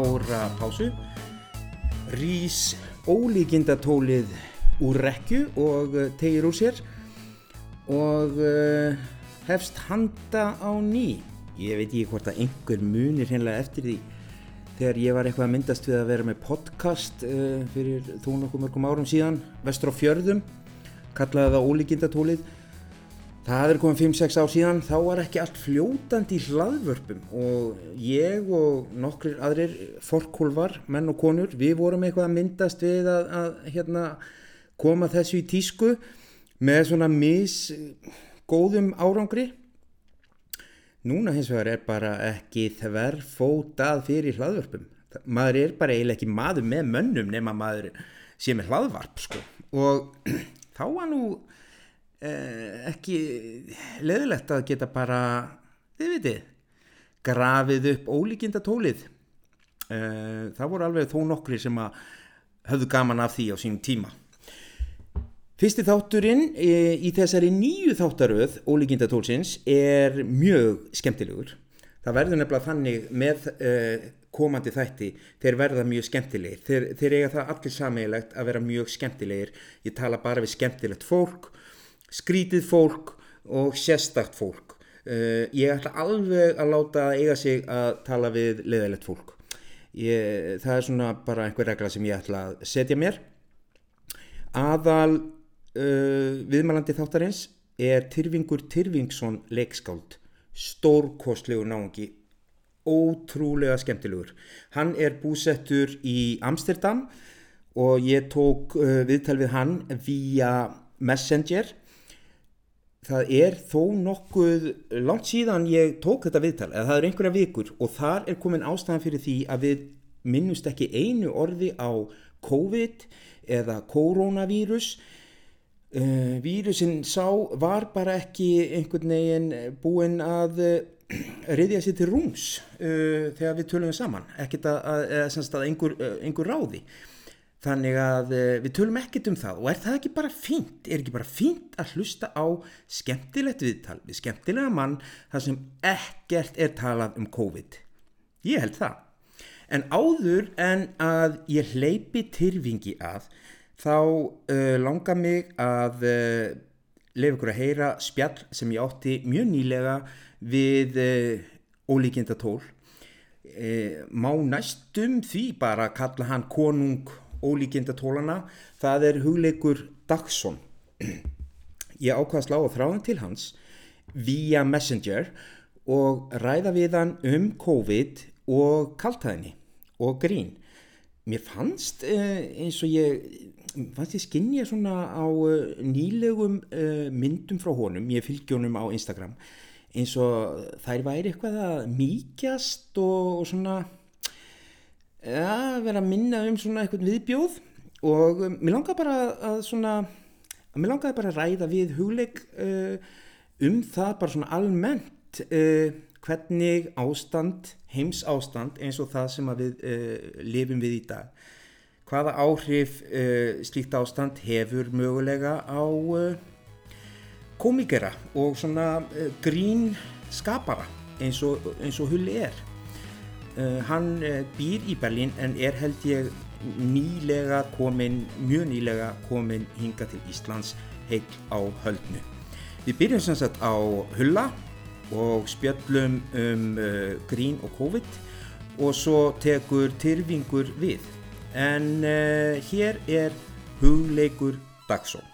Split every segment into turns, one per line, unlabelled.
ára pásu. Rís ólíkindatólið úr rekju og uh, tegir úr sér og uh, hefst handa á ný. Ég veit ekki hvort að einhver munir hennilega eftir því. Þegar ég var eitthvað að myndast við að vera með podcast uh, fyrir þó nokkuð mörgum árum síðan vestur á fjörðum kallaði það ólíkindatólið það er komið 5-6 ár síðan þá var ekki allt fljótandi í hlaðvörpum og ég og nokkrir aðrir forkólvar, menn og konur við vorum eitthvað að myndast við að, að hérna, koma þessu í tísku með svona mis góðum árangri núna hins vegar er bara ekki þverfótað fyrir hlaðvörpum maður er bara eiginlega ekki maður með mönnum nema maður sé með hlaðvarp sko. og þá var nú ekki leðilegt að geta bara þið veitir grafið upp ólíkinda tólið eh, það voru alveg þó nokkri sem að höfðu gaman af því á sínum tíma Fyrsti þátturinn e, í þessari nýju þáttaröð ólíkindatólsins er mjög skemmtilegur. Það verður nefnilega þannig með komandi þætti, þeir verða mjög skemmtilegir. Þeir, þeir eiga það allir sammeilegt að vera mjög skemmtilegir. Ég tala bara við skemmtilegt fólk, skrítið fólk og sérstakt fólk. E, ég ætla alveg að láta eiga sig að tala við leðilegt fólk. Ég, það er svona bara einhver regla sem ég ætla að setja mér. Aðal uh, viðmælandi þáttarins er Tyrfingur Tyrfingsson leikskáld stórkostlegur náðungi ótrúlega skemmtilegur hann er búsettur í Amsterdam og ég tók uh, viðtal við hann via Messenger það er þó nokkuð langt síðan ég tók þetta viðtal eða það er einhverja vikur og þar er komin ástæðan fyrir því að við minnust ekki einu orði á COVID eða koronavírus Uh, vírusin sá var bara ekki einhvern veginn búinn að uh, reyðja sér til rúms uh, þegar við tölum saman. Ekkert að, að, að, að einhver, einhver ráði þannig að við tölum ekkert um það. Og er það ekki bara fínt? Er ekki bara fínt að hlusta á skemmtilegt viðtal við skemmtilega mann þar sem ekkert er talað um COVID? Ég held það. En áður en að ég hleypi tyrfingi að þá uh, langar mig að uh, lefa ykkur að heyra spjall sem ég átti mjög nýlega við uh, ólíkinda tól má næstum því bara kalla hann konung ólíkinda tólana það er hugleikur Dagsson. Ég ákvaða að slá á þráðan til hans via Messenger og ræða við hann um COVID og kaltæðinni og grín. Mér fannst eins og ég fannst ég skinnja svona á uh, nýlegum uh, myndum frá honum, ég fylgji honum á Instagram eins og þær væri eitthvað að mýkjast og, og svona ja, vera að minna um svona eitthvað viðbjóð og um, mér langar bara að svona mér langar bara að ræða við hugleik uh, um það bara svona almennt uh, hvernig ástand, heims ástand eins og það sem við uh, lifum við í dag hvaða áhrif uh, slíkt ástand hefur mögulega á uh, komikera og svona uh, grín skapara eins og, og Hulli er. Hann býr í Berlín en er held ég nýlega komin, mjög nýlega komin hinga til Íslands heil á höldnu. Við byrjum sem sagt á Hulla og spjöllum um grín og COVID og svo tekur Tyrfingur við en uh, hér er hugleikur Dagsson.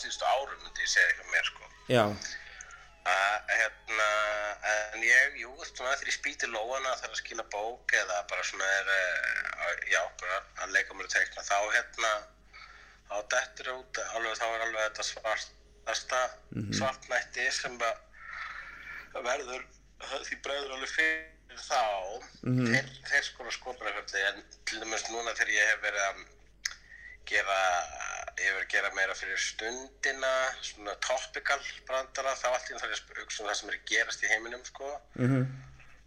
Síðustu árum, myndi ég segja eitthvað mér sko.
Já.
Uh, hérna, en ég, jú, svona þegar ég spýti lóana þegar að skila bók eða bara svona er, uh, já, bara að leika mér að teikna, þá hérna, þá dettur út, alveg, þá er alveg þetta svart þesta mm -hmm. svartnætti sem verður því bregður alveg fyrir þá mm -hmm. þeir, þeir skora skopunarfjöldi en til dæmis núna þegar ég hef verið að gera ég verið að gera meira fyrir stundina svona topical brandara þá allt í það er auksum það sem er gerast í heiminum sko. Mm -hmm.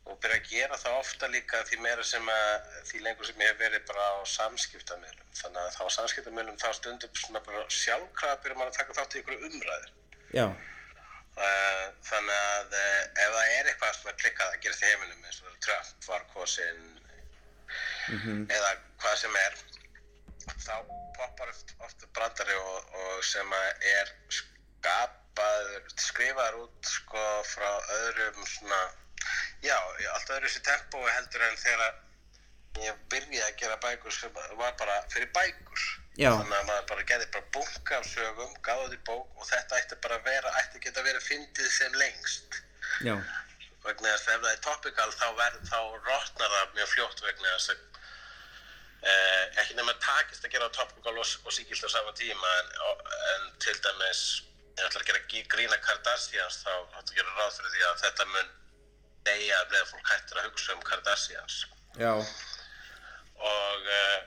og byrja að gera það ofta líka því meira sem að því lengur sem ég hef verið bara á samskiptamöðlum þannig að þá samskiptamöðlum þá stundum svona bara sjálfkrafa byrja maður að taka þátt í ykkur umræður
já,
uh, þannig að uh, ef það er eitthvað svona klikkað að gerast í heiminum eins og Trump var kosin eða hvað sem er þá poppar oft, oft brandari og, og sem að er skapaður, skrifaður út sko frá öðrum svona já, allt öðru sér tempói heldur en þegar ég byrjaði að gera bækur sem var bara fyrir bækur.
Já.
þannig að maður bara gerði bara bunga af sögum, gáði því bók og þetta ætti bara að vera, ætti geta verið fyndið sem lengst.
Já,
vegna þess að ef það er topical þá, þá rotnar það mjög fljótt vegna þess að eh, ekki nema takist að gera topical og, og síkilt á sama tíma en, en til dæmis ef ætlar að gera grína Kardashians þá hættu að gera ráð fyrir því að þetta mun deyja með fólk hættir að hugsa um Kardashians.
Já,
og uh,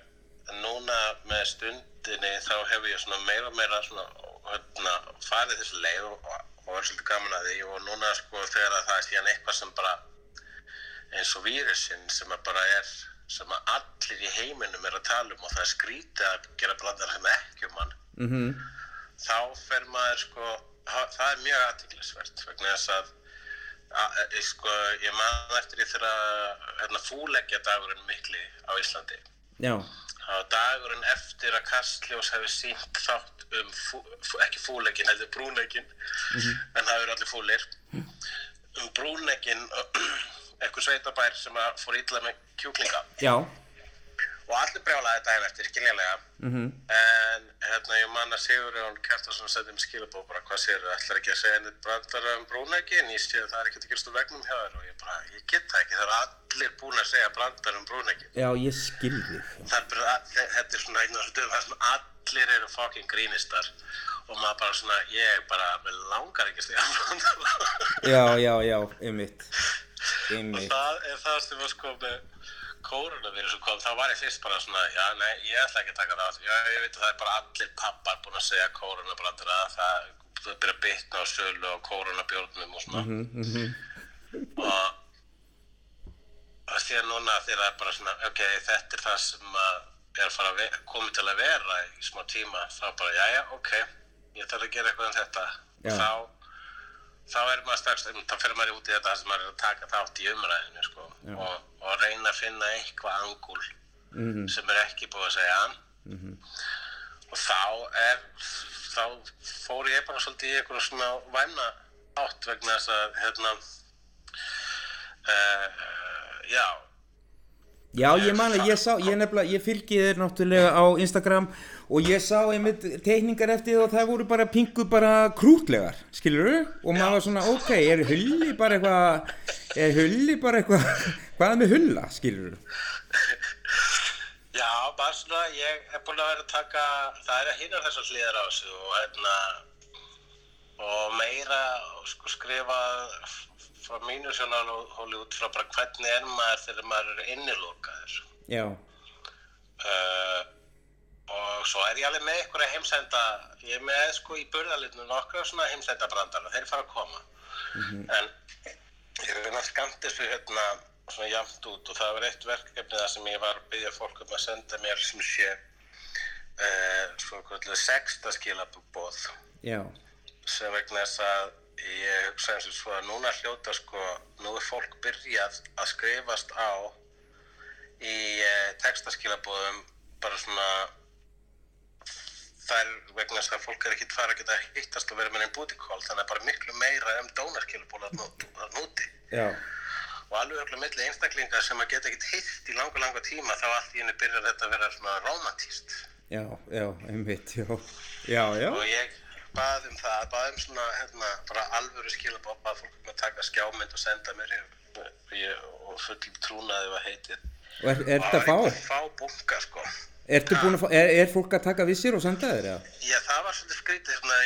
núna með stundinni þá hefur ég svona meira og meira svona hérna, farið þessu leið og, og var svolítið gaman að því. Og núna sko þegar að það er síðan eitthvað sem bara eins og vírusinn sem að bara er sem að allir í heiminum er að tala um og það er skrítið að gera blandar sem ekki um hann
mhm,
þá fer maður sko það er mjög aðtiklisvert vegna þess að að, að, sko, ég man eftir því þegar hérna, fúleggja dagurinn mikli á Íslandi.
Já,
var dagurinn eftir að Kastljós hefði sínt þátt um fú, fú, ekki fúleggin, heldur brúneggin en það eru allir fúlir um brúneggin eitthvað sveitabær sem að fór illa með kjúklinga.
Já,
og allir brjálaði daginn eftir, skiljanlega.
Mhm,
En hérna ég man að Sigurjón Kjartarsson setti mig skilabóð bara hvað séu þau ætlar ekki að segja henni brandara um brúnæki en ég sé að það er ekkert að gerast úr vegnum hjá þér og ég bara, ég get það ekki, það eru allir búin að segja brandara um brúnæki.
já, ég skil þig,
Það er þetta er svona einn þar sem allir eru fucking grínistar. Og maður bara svona, ég bara, mér langar ekki að segja brandara.
já, já, já, einmitt,
og það er það sem var sko með koronavirus og kom, þá var ég fyrst bara svona, já, nei, ég ætla ekki að taka það. Já, ég veit að það er bara allir pappar búin að segja koronabrandara, það það byrja að bitna á sölu og koronabjórnum og svona.
Mhm, mhm,
og og síðan núna þegar það er bara svona, ok, þetta er það sem að er að fara að komið til að vera í smá tíma, þá bara, já, já, ok ég þarf að gera eitthvað um þetta.
Já.
þá þá er maður strax, þá fyrir maður út í þetta sem maður er að taka þátt í umræðinu sko, og, og reyna að finna eitthvað angul
mhm,
sem er ekki búið að segja. Og þá er þá fór ég bara svolítið í eitthvað svona væna átt vegna þess að hérna uh, já.
Já, ég man að ég sá, ég nefnilega, ég fylgi þér náttúrulega á Instagram og ég sá einmitt teikningar eftir og það voru bara pingu bara krútlegar, skilur du? Og maður var svona, ok, er hulli bara eitthvað, er hulli bara eitthvað, hvað er með hulla, skilur du?
Já, bara svona, ég er búin að vera að taka, það er að hinna þessar hliðar á þessu og hérna, og meira sko, skrifa frá mínu sjónarhóli út frá bara hvernig er maður þegar maður er innilokaður.
Já,
Uh, og svo er ég alveg með einhverja heimsenda, ég er með sko í burðalitinu nokkra svona heimsenda brandara, þeir fara að koma. En ég er að skamt þessu hérna svona jamt út og það var eitt verkefni þar sem ég var að byggja fólk um að senda mér sem sé uh, svo kvöldilega sexta skilabóð
já,
sem vegna þess að ég hugsa eins og svo að núna hljóta sko, nú er fólk byrjað að skrifast á í uh, textaskilabóðum bara svona það er vegna þess að fólk er ekkit fara að geta hittast og vera með einn bútikól þannig að bara miklu meira um dónarskilabóð að núti.
Já,
og alveg öll milli einstaklingar sem að geta ekkit hitt í langa langa tíma þá allt í henni byrjar þetta að vera svona romantíst
já, já, einmitt, já, já, já,
og ég bað um það, bað um svona hérna, bara alvöru skilabóð, bað fólk um að taka skjámynd og senda mér ég, og full trúnaði var heitið
og er, er
og
þetta fá?
fá bunga sko.
að fá, er, er fólk að taka við sér og senda þér, eða?
já það var svolítið skrítið svona,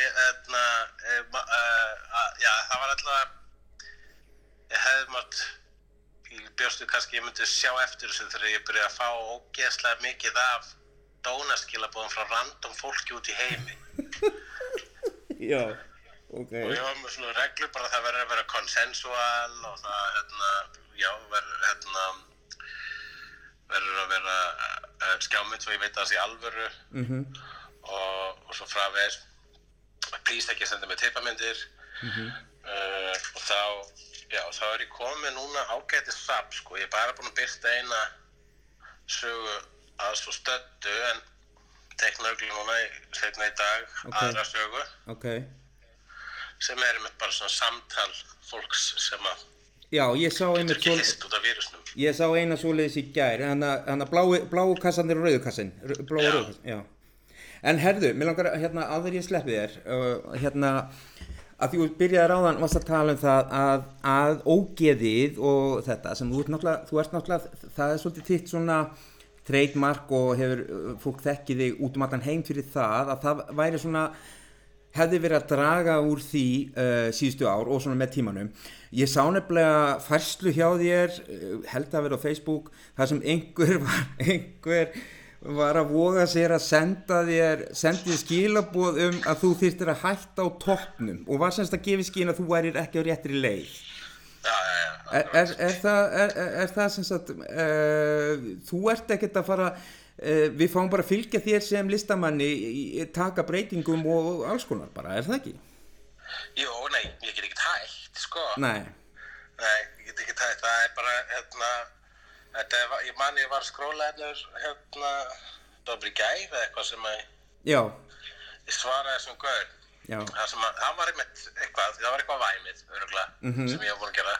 ma- eh, að- já það var alltaf ég hefði mátt ég bjóstu kannski ég myndi sjá eftir þessu þegar ég byrjaði að fá ógeðslega mikið af dónaskilabóðum frá random fólki út í heimi
Já, Ok.
og ég var með svona reglu bara að það verður að vera konsensual og það hérna, já, verður hérna verður að vera uh, skjámynd svo ég veit að það sé alvöru
Mhm.
og, og svo fravegis please ekki senda mig tippamyndir
Mhm.
uh, og þá já, þá er ég komið núna ágætið sap sko, ég er bara búinn að byrta eina sögu að svo stöddu en tekna ögli núna í, setna í dag
Ok.
aðra sögu
Ok.
sem er einmitt bara svona samtal fólks sem að
Já, ég sá einmitt
ekki
ég sá eina svoleiðis í gær, hann að bláu, kassanir og rauðu kassin, bláu
Já.
rauðu kassin, já. En herðu, mér langar að, hérna, áður ég sleppi þér, uh, hérna, að þú byrjaði ráðan, varst að tala um það að, að ógeðið og þetta sem þú ert náttúrulega, þú ert náttúrulega, það er svolítið þitt svona trademark og hefur uh, fólk þekkið þig út um allan heim fyrir það, að það væri svona, hefði verið að draga úr því uh, síðustu ár og svona með tímanum. Ég sá nefnilega færslu hjá þér uh, held að vera á Facebook þar sem einhver var, einhver var að voga sér að senda þér sendið skilaboð um að þú þyrftir að hætta á toppnum og var semst að gefa skín að þú værir ekki á réttri leið.
Já, já, já,
er, er, er það, er, er, er það sem sagt uh, þú ert ekkert að fara uh, við fáum bara að fylgja þér sem listamanni taka breytingum og alls konar bara, er það ekki?
jú, nei, ég get ekki hægt sko,
Nei,
nei, ég get ekki hægt það er bara, hérna þetta er, ég man ég var að skróla hérna það var bara í gær eða eitthvað sem að
já,
ég svaraði þessum gaur. Það sem að, það var einmitt eitthvað, það var eitthvað væmið, öruglega, sem ég hef búin að gera.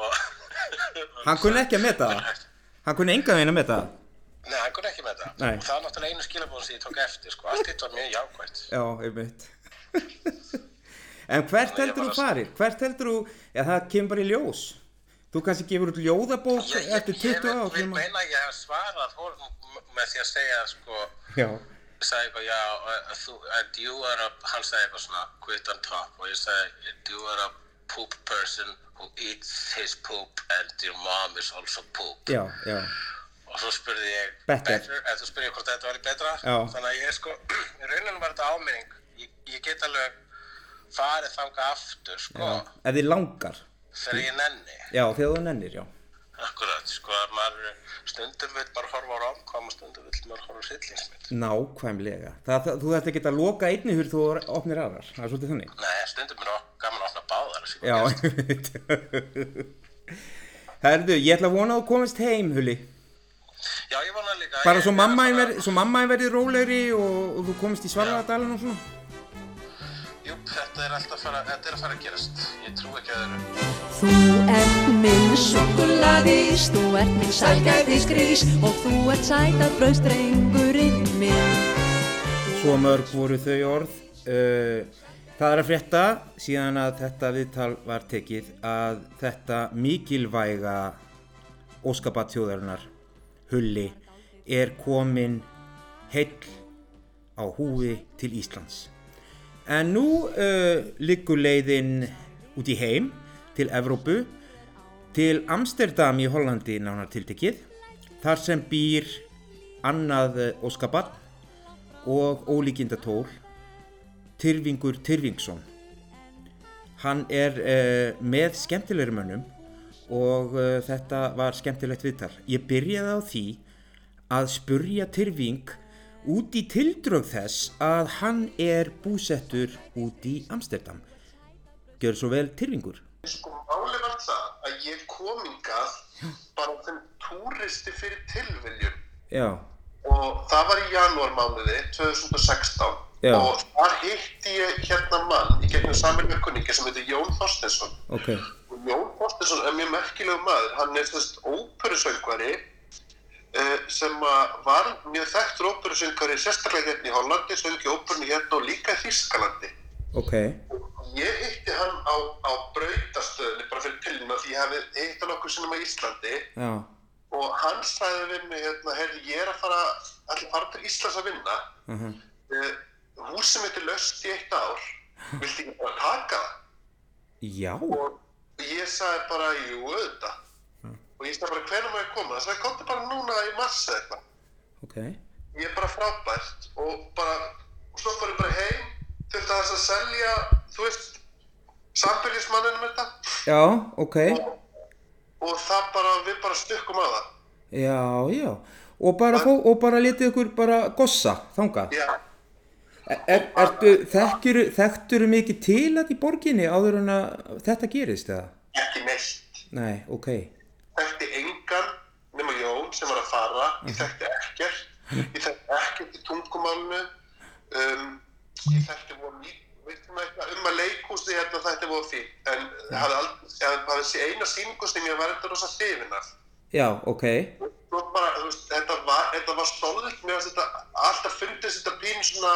Og
hann kunni ekki að meta það. Hann kunni enga veginn að meta það
Nei, hann kunni ekki með það
Nei.
og það er náttúrulega einu skilabóðum sem ég tók eftir sko. allt hitt var mjög jákvæmt
já, einmitt en hvert
Þannig ég
heldur þú
var
farir? hvert heldur þú, já það kemur bara í ljós þú kannski gefur út ljóðabók
Ég, ég,
eftir
ég
20
vil,
ár
vil meina að ég hef svarað með því að segja sko,
já,
sagði eitthvað, já, uh, þú, and you are a, hann sagði eitthvað svona, quit on top, og ég sagði, you are a poop person who eats his poop and your mom is also poop.
já, já
Og svo spurði ég,
Better.
eða þú spurði ég hvort þetta væri betra,
Já.
þannig að ég sko, í rauninu var þetta áminning, ég, ég get alveg farið þanga aftur, sko,
ef þið langar
þegar ég nenni.
já, þegar þú nennir, já
Akkurat, sko, að maður, stundum vil maður horfa á romkom og stundum vil maður horfa á sillingsmynd.
nákvæmlega það, það, þú þarft ekki að loka einni hur þú opnir aðrar, það er svolítið þannig
Nei, stundum er gaman að opna báðar. sko.
já, herðu, ég ætla að vona að þú komist heim, Hulli
Já, ég vona líka.
bara svo
ég
mamma
að fara-
verði, svo mamma verði rólegri og, og þú komist í Svarladalinn og svona
Jú, þetta er alltaf að fara, þetta er að fara að gerast. Ég trú ekki að öðru.
Þú ert minn sukuladís, þú ert minn sælgæðisgrís og þú ert sætað brauðstrengurinn minn.
Svo mörg voru þau orð. Uh, það er að frétta síðan að þetta viðtal var tekið að þetta mikilvæga óskapat þjóðarinnar Hulli er komin heill á húfi til Íslands. En nú uh, liggur leiðin út í heim til Evrópu til Amsterdam í Hollandi nánar tiltekið þar sem býr annað eh, óskabarn og ólíkindatól Tyrfingur Tyrfingsson hann er uh, með skemmtilegri mönnum og uh, þetta var skemmtilegt viðtal. Ég byrjaði á því að spurja Tyrfing út í tildrög þess að hann er búsettur út í Amsterdam. Gjör svo vel Tyrfingur.
Sko, máli var það að ég kom hingað bara sem túristi fyrir tilviljun.
Já,
og það var í janúarmánuði 2016
Já.
og þar hitti ég hérna mann í gegnum saminlega kunningi sem heitir Jón Þorstensson
ok
Jón Þorstensson er mjög merkilegu maður. Hann er þess óperusöngvari uh, sem var mjög þekktur óperusöngvari sérstaklega hérna í Hollandi, söngi óperunni hérna og líka í Þískalandi
ok,
Ég hitti hann á, á brautastöðinni bara fyrir tilnum að því ég hefði hitt hann okkur sinnum á Íslandi.
Já,
og hann sagði við mig hérna, heyrðu, ég er að fara, allir fara til Íslands að vinna.
Uh
uh, hús sem heitir löst í eitt ár. Viltu ekki bara taka það?
já.
Og ég sagði bara, jú, auðvitað og ég sagði bara, hvernig ég koma? Það sagði, komdu bara núna í mars eða eitthvað
ok,
ég er bara frábært og bara, og svo fór ég bara heim þurfti að þess að selja þú veist, sambyrjismanninum þetta
Já, ok.
og það bara, við bara stukkum að það.
Já, já. Og bara, og bara letið ykkur bara gossa þangað.
Já,
Er, er, ertu, þekkjuru, þekkjuru mikið til að í borginni áður en að þetta gerist eða?
ekki neitt.
Nei, ok.
Þekkti engan nema Jón sem var að fara, ég þekkti ekkert, ég þekkti ekkert í tungumálnu, um, ég þekkti voru mjög, veitum eitthvað um að leikhúsi hérna þetta voru fín, en eða hafði þessi eina sýningu sem ég var eitthvað rosa hrifin af.
Já, ok.
Bara, veist, þetta var, þetta var stóðvilt með að þetta, alltaf fundist þetta pín svona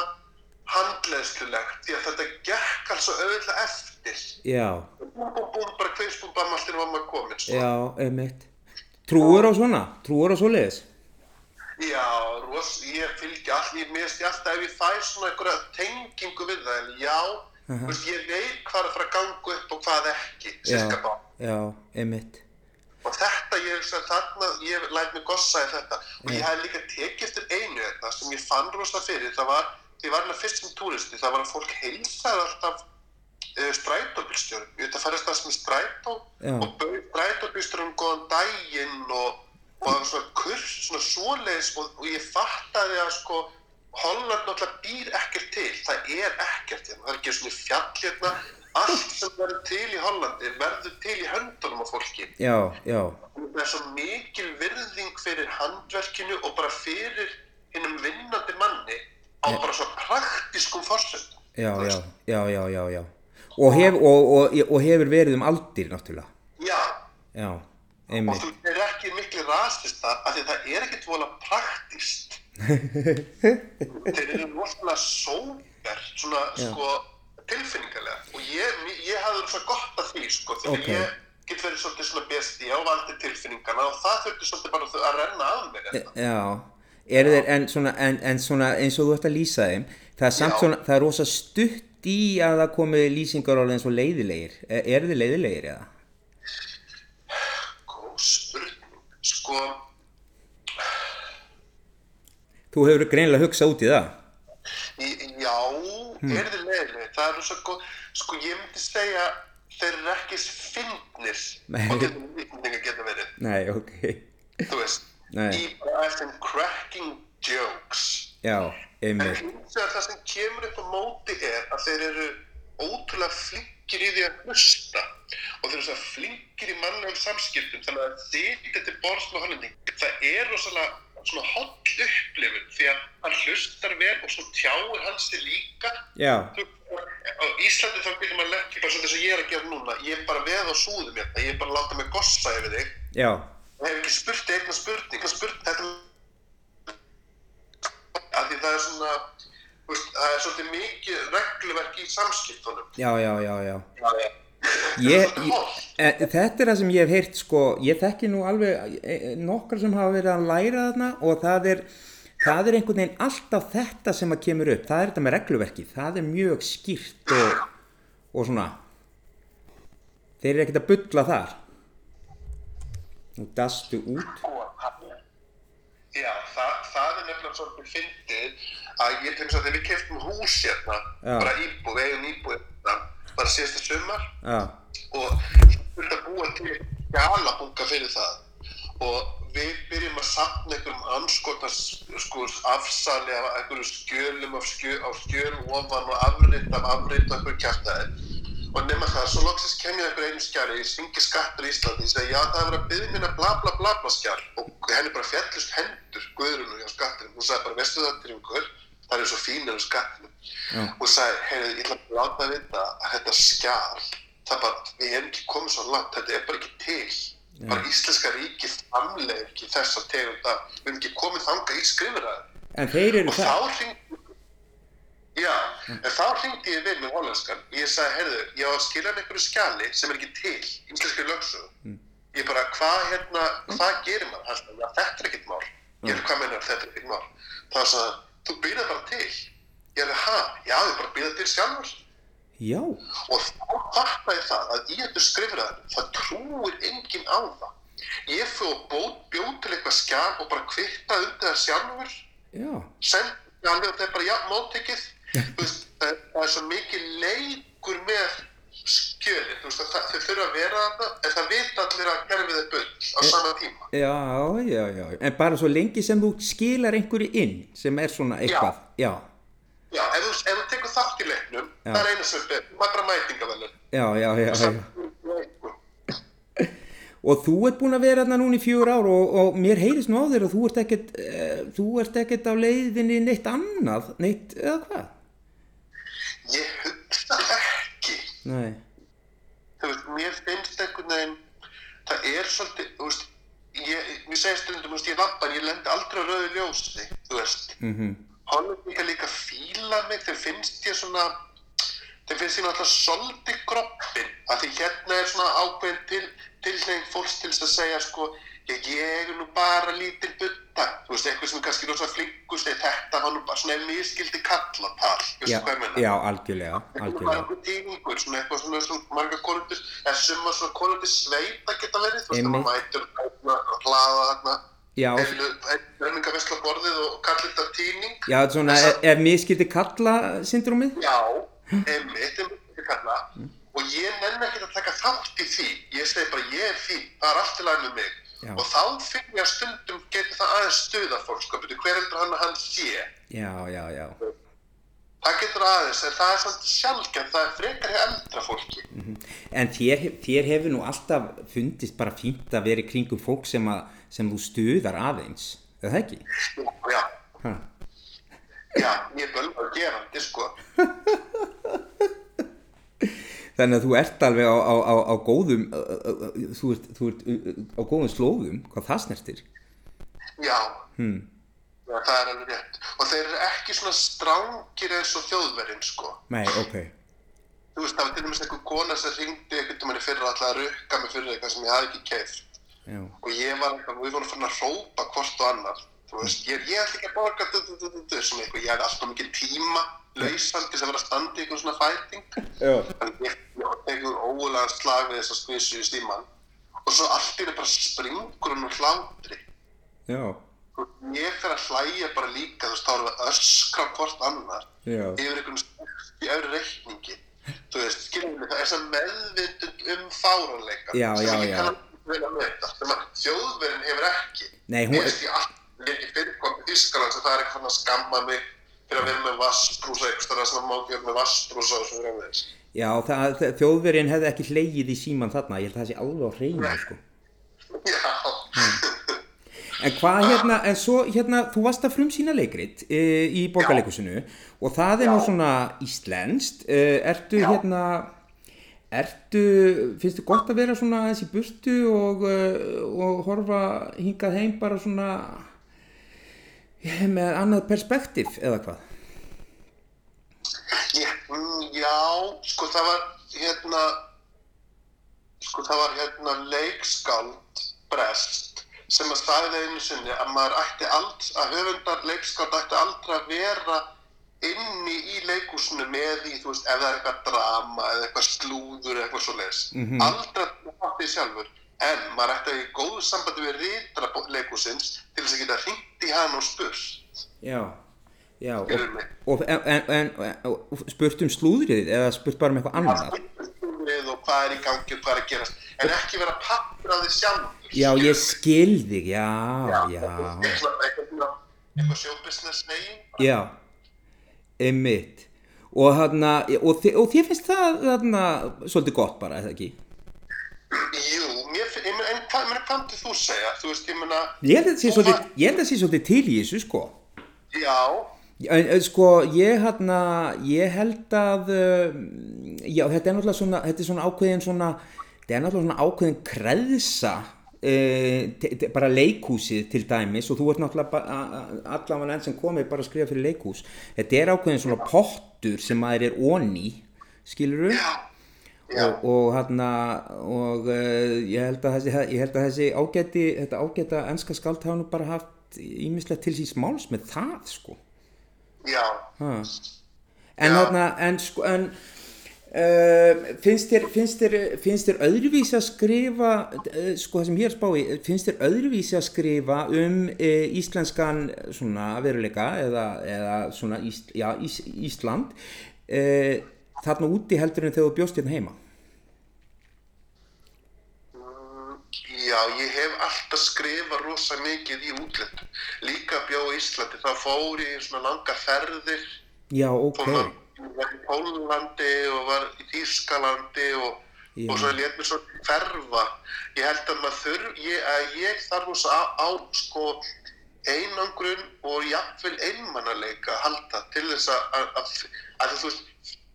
handleðslulegt, því að þetta gekk alls svo auðvitað eftir.
Já,
Búm, búm, búm, bara kveins, búm, bam, allt er var maður komin, sko.
já, einmitt. Trúur á svona? Trúur á svoleiðis?
Já, ros, ég fylgi all, ég minnst ég alltaf ef ég fæ svona einhverja tengingu við það, en já, þú veist, ég veit hvað er að ganga upp og hvað ekki, bá.
já, einmitt.
Og þetta, ég hugsa þarna, ég læt mig gossa í þetta. Og ég hef líka tekið eftir einu þetta sem ég fann rosa fyrir, það var, því var hérna fyrst sem túristi, það var að fólk heilsaði alltaf uh, strætóbílstjórum. Ég veit að færast það sem strætó
Já.
og bauð strætóbílstjórum góðan daginn og, og það var svona kurs, svona svoleiðis og, og ég fattaði að sko Holland náttúrulega býr ekkert til, það er ekkert hérna, það er ekki svona fjall hérna, allt sem verður til í Hollandi verður til í höndunum á fólki.
Já, já,
Það er svo mikil virðing fyrir handverkinu og bara fyrir hinnum vinnandi manni á bara svo praktískum forsöndum.
já, já, já, já, já, já. Og, hef, og, og, og hefur verið um aldir, náttúrulega.
Já,
Já,
og þú er ekki miklu rasista af því að það er ekkert vola praktíst. Þeir eru rosalega sóber, svona sko tilfinningarlega og ég, ég hafði svo gott af því sko þegar
Ok.
ég get verið svolítið svona besti á valdi tilfinningana og það þurfti svolítið bara að renna að mér hérna.
Já, er þeir, en svona, en, en svona eins og þú ætti að lýsa þeim, það er samt
Já.
svona, það er rosa stutt í að það komi lýsingar alveg eins og leiðilegir. Er, eru þið leiðilegir eða?
Góð spurning. Sko,
Þú hefur greinilega hugsað út í það.
í- já, er þið leiðileg? Það er svo góð, sko ég myndi segja þeir eru ekki fyndnir
Nei.
og getur líkninga geta verið,
Nei, ok.
þú veist,
Nei.
í bara eftir cracking jokes.
Já,
En
einmitt.
hins vegar það sem kemur upp á móti er að þeir eru ótrúlega flinkir í því að hlusta og þeir eru svo flinkir í mannlegum samskiptum þannig að þitt til borðs með hollending það er rosalega svona holl upplifun því að hann hlustar vel og svo tjáir hann sér líka.
Já,
á Íslandi þá getur maður leggja bara svona þess að ég er að gera núna. Ég er bara veð á súðum hérna, ég er bara að láta mig gossa yfir þig.
Já,
og hef ekki spurt eitthvað spurning, eitthvað spurning þetta að því það er svona veist, það er svolítið mikið regluverk í samskiptunum.
Já, já, já, já.
er
Ég, ég, e, þetta er það sem ég hef heyrt sko, ég þekki nú alveg e, e, nokkar sem hafa verið að læra þarna og það er, það er einhvern veginn alltaf þetta sem að kemur upp, það er þetta með regluverki, það er mjög skýrt og, og svona, þeir eru ekkert að bulla þar. Nú dastu út.
Já, það, það er nefnilega svolítið fyndið að ég þess að þegar við keftum hús hérna,
Já.
bara íbúð, eigum íbúð hérna, bara síðasta
Já,
og þurfti að búa til galabunga fyrir það. Og við byrjum að sapna einhverjum anskotans sko, afsali af einhverjum skjölum af, skjö, af skjölum ofan og afrit af afrit og einhverjum kjartaði og nema það, svo loksins kem ég einhverju einu skjali, ég syngi skattur í Íslandi, ég segi já það er verið að byggja minna bla bla bla bla skjal og henni bara fjallust hendur guðrunu hjá skatturinn, hún sagði bara veistu það til ykkur, það er svo fínir á skattinum
Já.
og sagði, heyrðu, ég ætla að láta að vita að þetta skjal, það bara, við erum ekki komið svo langt, þetta er bara ekki til. Bara íslenska ríki framlega ekki þessa tegund að við erum ekki komið þanga í skrifræði.
en þeir eru
Og
það.
þá hringdi, já, en þá hringdi ég við með hollenskan. Ég sagði, heyrðu, ég á að skila hann einhverju skjali sem er ekki til, íslenski lögsögu. Ég bara, hvað hérna, hvað gerir maður? Hann sagði, þetta er ekkert mál. Ég er, hvað meinar þetta er ekkert mál? Það var svona, þú býrða bara til. Ég er, ha, já, ég bara býrða til sjálfur.
Já,
Og þá fattaði það að í þetta skrifræðinu, það trúir enginn á það. Ég fóð bóð, bjóð til eitthvað skjál og bara kvittaði undir það sjálfur,
já,
sendi alveg já, veist, það, það er svo mikið liggur með skjölin, þú veist að það, þau þurfa að vera þarna en það vita allir að gerfið er bull á sama tíma.
Já, já, já, en bara svo lengi sem þú skilar einhverju inn sem er svona eitthvað, já,
Já, ef þú, ef þú tekur þátt í leiknum,
Já.
það er einu ber, maður bara mætingavelur.
já, já, já, já. Og þú ert búin að vera hérna núna í fjögur ár og, og mér heyrist nú á þér og þú ert ekkert, uh, þú ert ekkert á leiðinni neitt annað, neitt, eða hvað?
Ég hugsa ekki,
Nei,
þú veist, mér finnst einhvern veginn, það er svolítið, þú veist, ég, mér segir stundum, þú veist, ég lappan, ég lendi aldrei á rauðu ljósi, þú veist.
mhm,
Hollendingar líka fíla mig, þeim finnst ég svona, þeim finnst ég náttúrulega svolítið kroppin, af því hérna er svona ákveðin til, tilheng fólks til þess að segja sko, ég, ég er nú bara lítil butta, þú veist, eitthvað sem er kannski rosa flinkur, þetta var nú bara svona miskildi kallatal, veistu hvað ég menna?
já, algjörlega, algjörlega.
einhver tímingur, svona eitthvað svona, svona marga konundur, eða summa svona konundur sveita geta verið, þú veist, það mætur þarna, hlaða þarna,
Já,
helminga vesla borðið og kallir þetta tíning.
já, þetta er svona, ef, ef mér skildi kalla syndrómið?
Já, einmitt, einmitt kalla. Og ég nenni ekki að taka þátt í því. Ég segi bara, ég er fín, það er allt í lagi með mig.
Já.
Og þá finn ég að stundum getur það aðeins stuða fólk, sko, betur hver heldur hann að hann sé.
Já, já, já.
Það getur aðeins, en það er samt sjálfgefn, það er frekar hjá eldra fólki.
En þér, þér hefur nú alltaf fundist bara fínt að vera í kringum fólk sem, að, sem þú stuðar aðeins, er það ekki?
Já,
Ha.
já, ég er bölg að gera þetta, sko.
Þannig að þú ert alveg á, á, á, á góðum, þú ert, þú ert á góðum slóðum, hvað það snertir?
Já,
Hmm.
það er alveg rétt. Og þeir eru ekki svona strángir eins og þjóðverinn, sko.
Nei, ok.
Þú veist, það var til dæmis einhver kona sem ringdi einhvern veginn fyrir alltaf að rukka mig fyrir eitthvað sem ég hafði ekki keift.
Já,
Og ég var við vorum fyrir að hrópa hvort og annar. Þú veist, ég, ég ætla ekki að borga, du, du, du, svona eitthvað, ég hafði alltaf mikið tíma lausan til þess að vera að standa í einhvern svona fæting. Þannig ég tegur ógulega slag við þess að skvísu í stíman. Og svo allt henni bara springur hún úr hlátri.
já,
Ég fer að hlæja bara líka, þú veist, þá erum við að öskra hvort annar
já,
yfir einhvern stort í öðru reikningi. Þú veist, skiljum við, það er sem meðvindund um fáranleika
Já,
sem
já,
ég
já.
kann að vel að að þjóðverðin hefur ekki.
Nei, hún-
Ég allt ekki fyrirkom í Þýskaland sem það er eitthvað að skamma mig fyrir að vera með vassbrúsa eitthvað sem má ekki vera með vassbrúsa og svo að þess.
já, það, þjóðverinn hefði ekki hleyið í síman þarna, ég held að það sé alveg á hreinu, sko.
Já,
En hvað hérna, en svo hérna, þú varst að frumsýna leikrit e, í borgarleikusinu og það er nú svona íslenskt, e, ertu
Já.
hérna, ertu, finnst þið gott að vera svona aðeins í burtu og, e, og horfa hingað heim bara svona með annað perspektíf eða hvað?
ég, mm, já, sko það var hérna, sko það var hérna leikskáld brest sem að staðið einu sinni að maður ætti alls, að höfundar leikskáld ætti aldrei að vera inni í leikúsinu með því, þú veist, ef það er eitthvað drama eða eitthvað slúður eða eitthvað svo leis.
Mhm.
Aldrei að hafa því sjálfur. En maður ætti að í góðu sambandi við ritra leikúsins til þess að geta hringt í hann og spurt.
Já, já, og, og en, en, en spurt um slúðrið eða spurt bara um eitthvað annað?
við og hvað er í gangi og hvað er að gerast en ekki vera pappur á því sjálfur
Já, ég skil þig, já,
eitthvað showbusiness negin
Já, einmitt og, hana, og, þi, og þér finnst það hana, svolítið gott bara, eða ekki?
jú, mér finn, ég meina, en hvað, myndir þú segja þú veist, ég
held að
þú
ég held að sé svolítið til í þessu, sko.
Já,
en, sko, ég hérna, ég held að, um, já, þetta er náttúrulega svona, þetta er svona ákveðin svona, þetta er náttúrulega svona ákveðin kreðsa, uh, bara leikhúsið til dæmis og þú ert náttúrulega allavega enn sem komið bara að skrifa fyrir leikhús, þetta er ákveðin svona pottur sem maður er onni, skilur
já, já,
og, og hérna og uh, ég held að þessi, ég held að þessi ágæti, þetta ágæta enska skald hafa nú bara haft ímislegt til síns máls með það, sko.
já
Ha. En þarna, en sko, en uh, finnst, þér, finnst, þér, finnst þér öðruvísi að skrifa, uh, sko það sem ég er að spá í, finnst þér öðruvísi að skrifa um uh, íslenskan svona veruleika eða, eða svona Ís, já, Ís, Ísland þarna úti heldur en þegar þú bjóst hérna heima?
Já, ég hef alltaf skrifað rosa mikið í útlöndum. Líka bjó í Íslandi, þá fór ég í svona langa ferðir.
Já, ok.
Ég var í Pólandi og var í Þýskalandi og, og svo létt mér svo hverfa. Ég held að maður þurf, ég, að ég þarf rosa á, á sko einangrun og jafnvel einmannaleika að halda til þess að, að, að, að þú veist,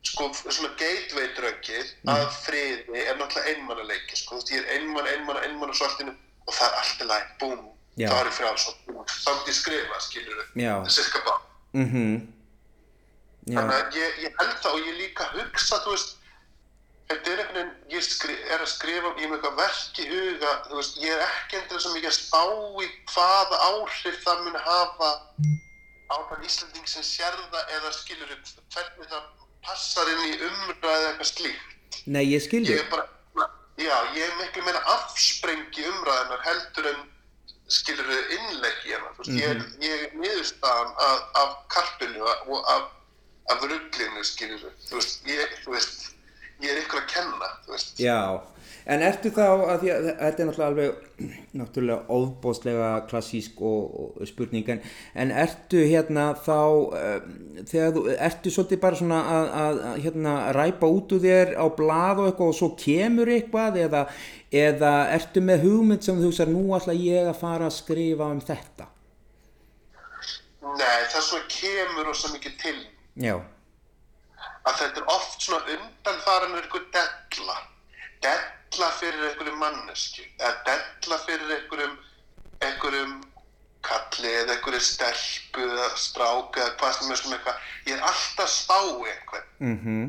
sko, svona gateway dröggið að friði er náttúrulega einmannaleiki, sko, þú veist, ég er einmann, einmann, einmann og svartinu og það er allt í læg, búm, það er frjáls og samt ég skrifa, skilur
Já.
það er cirka bara.
Mhm. Já,
Þannig að ég, ég held það og ég líka hugsa, þú veist, þetta er einhvern veginn, ég skri, er að skrifa, ég er með eitthvað verk í huga, þú veist, ég er ekki endur svo mikið að spá í hvaða áhrif það mun hafa á þann Íslanding sem sér það eða skilur hvernig það passar inn í umræði eitthvað slíkt.
nei, ég skildi.
Ég er bara, já, ég er miklu meira afsprengi umræðinar heldur en skilur þau innleggi hérna, þú veist, ég, er- ég er niðurstaðan af, af karpinu og af, af rugglinu, skilur þau, þú veist, ég, þú veist, ég er ykkur að kenna, þú veist.
Já, en ertu þá að að þetta er náttúrulega alveg náttúrulega óbóðslega klassísk og, og spurning en, en ertu hérna þá um, þegar þú, ertu svolítið bara svona að, að, að hérna ræpa út úr þér á blað og eitthvað og svo kemur eitthvað eða, eða ertu með hugmynd sem þú hugsa nú ætla ég að fara að skrifa um þetta
Nei, það svo kemur rosa mikið til
Já,
að þetta er oft svona undanfaran eitthvað della, della fyrir einhverjum mannesku, eða della fyrir einhverjum, einhverjum kalli eða einhverju stelpu eða stráka eða hvað sem er svona eitthvað, ég er alltaf í einhvern.
Mhm,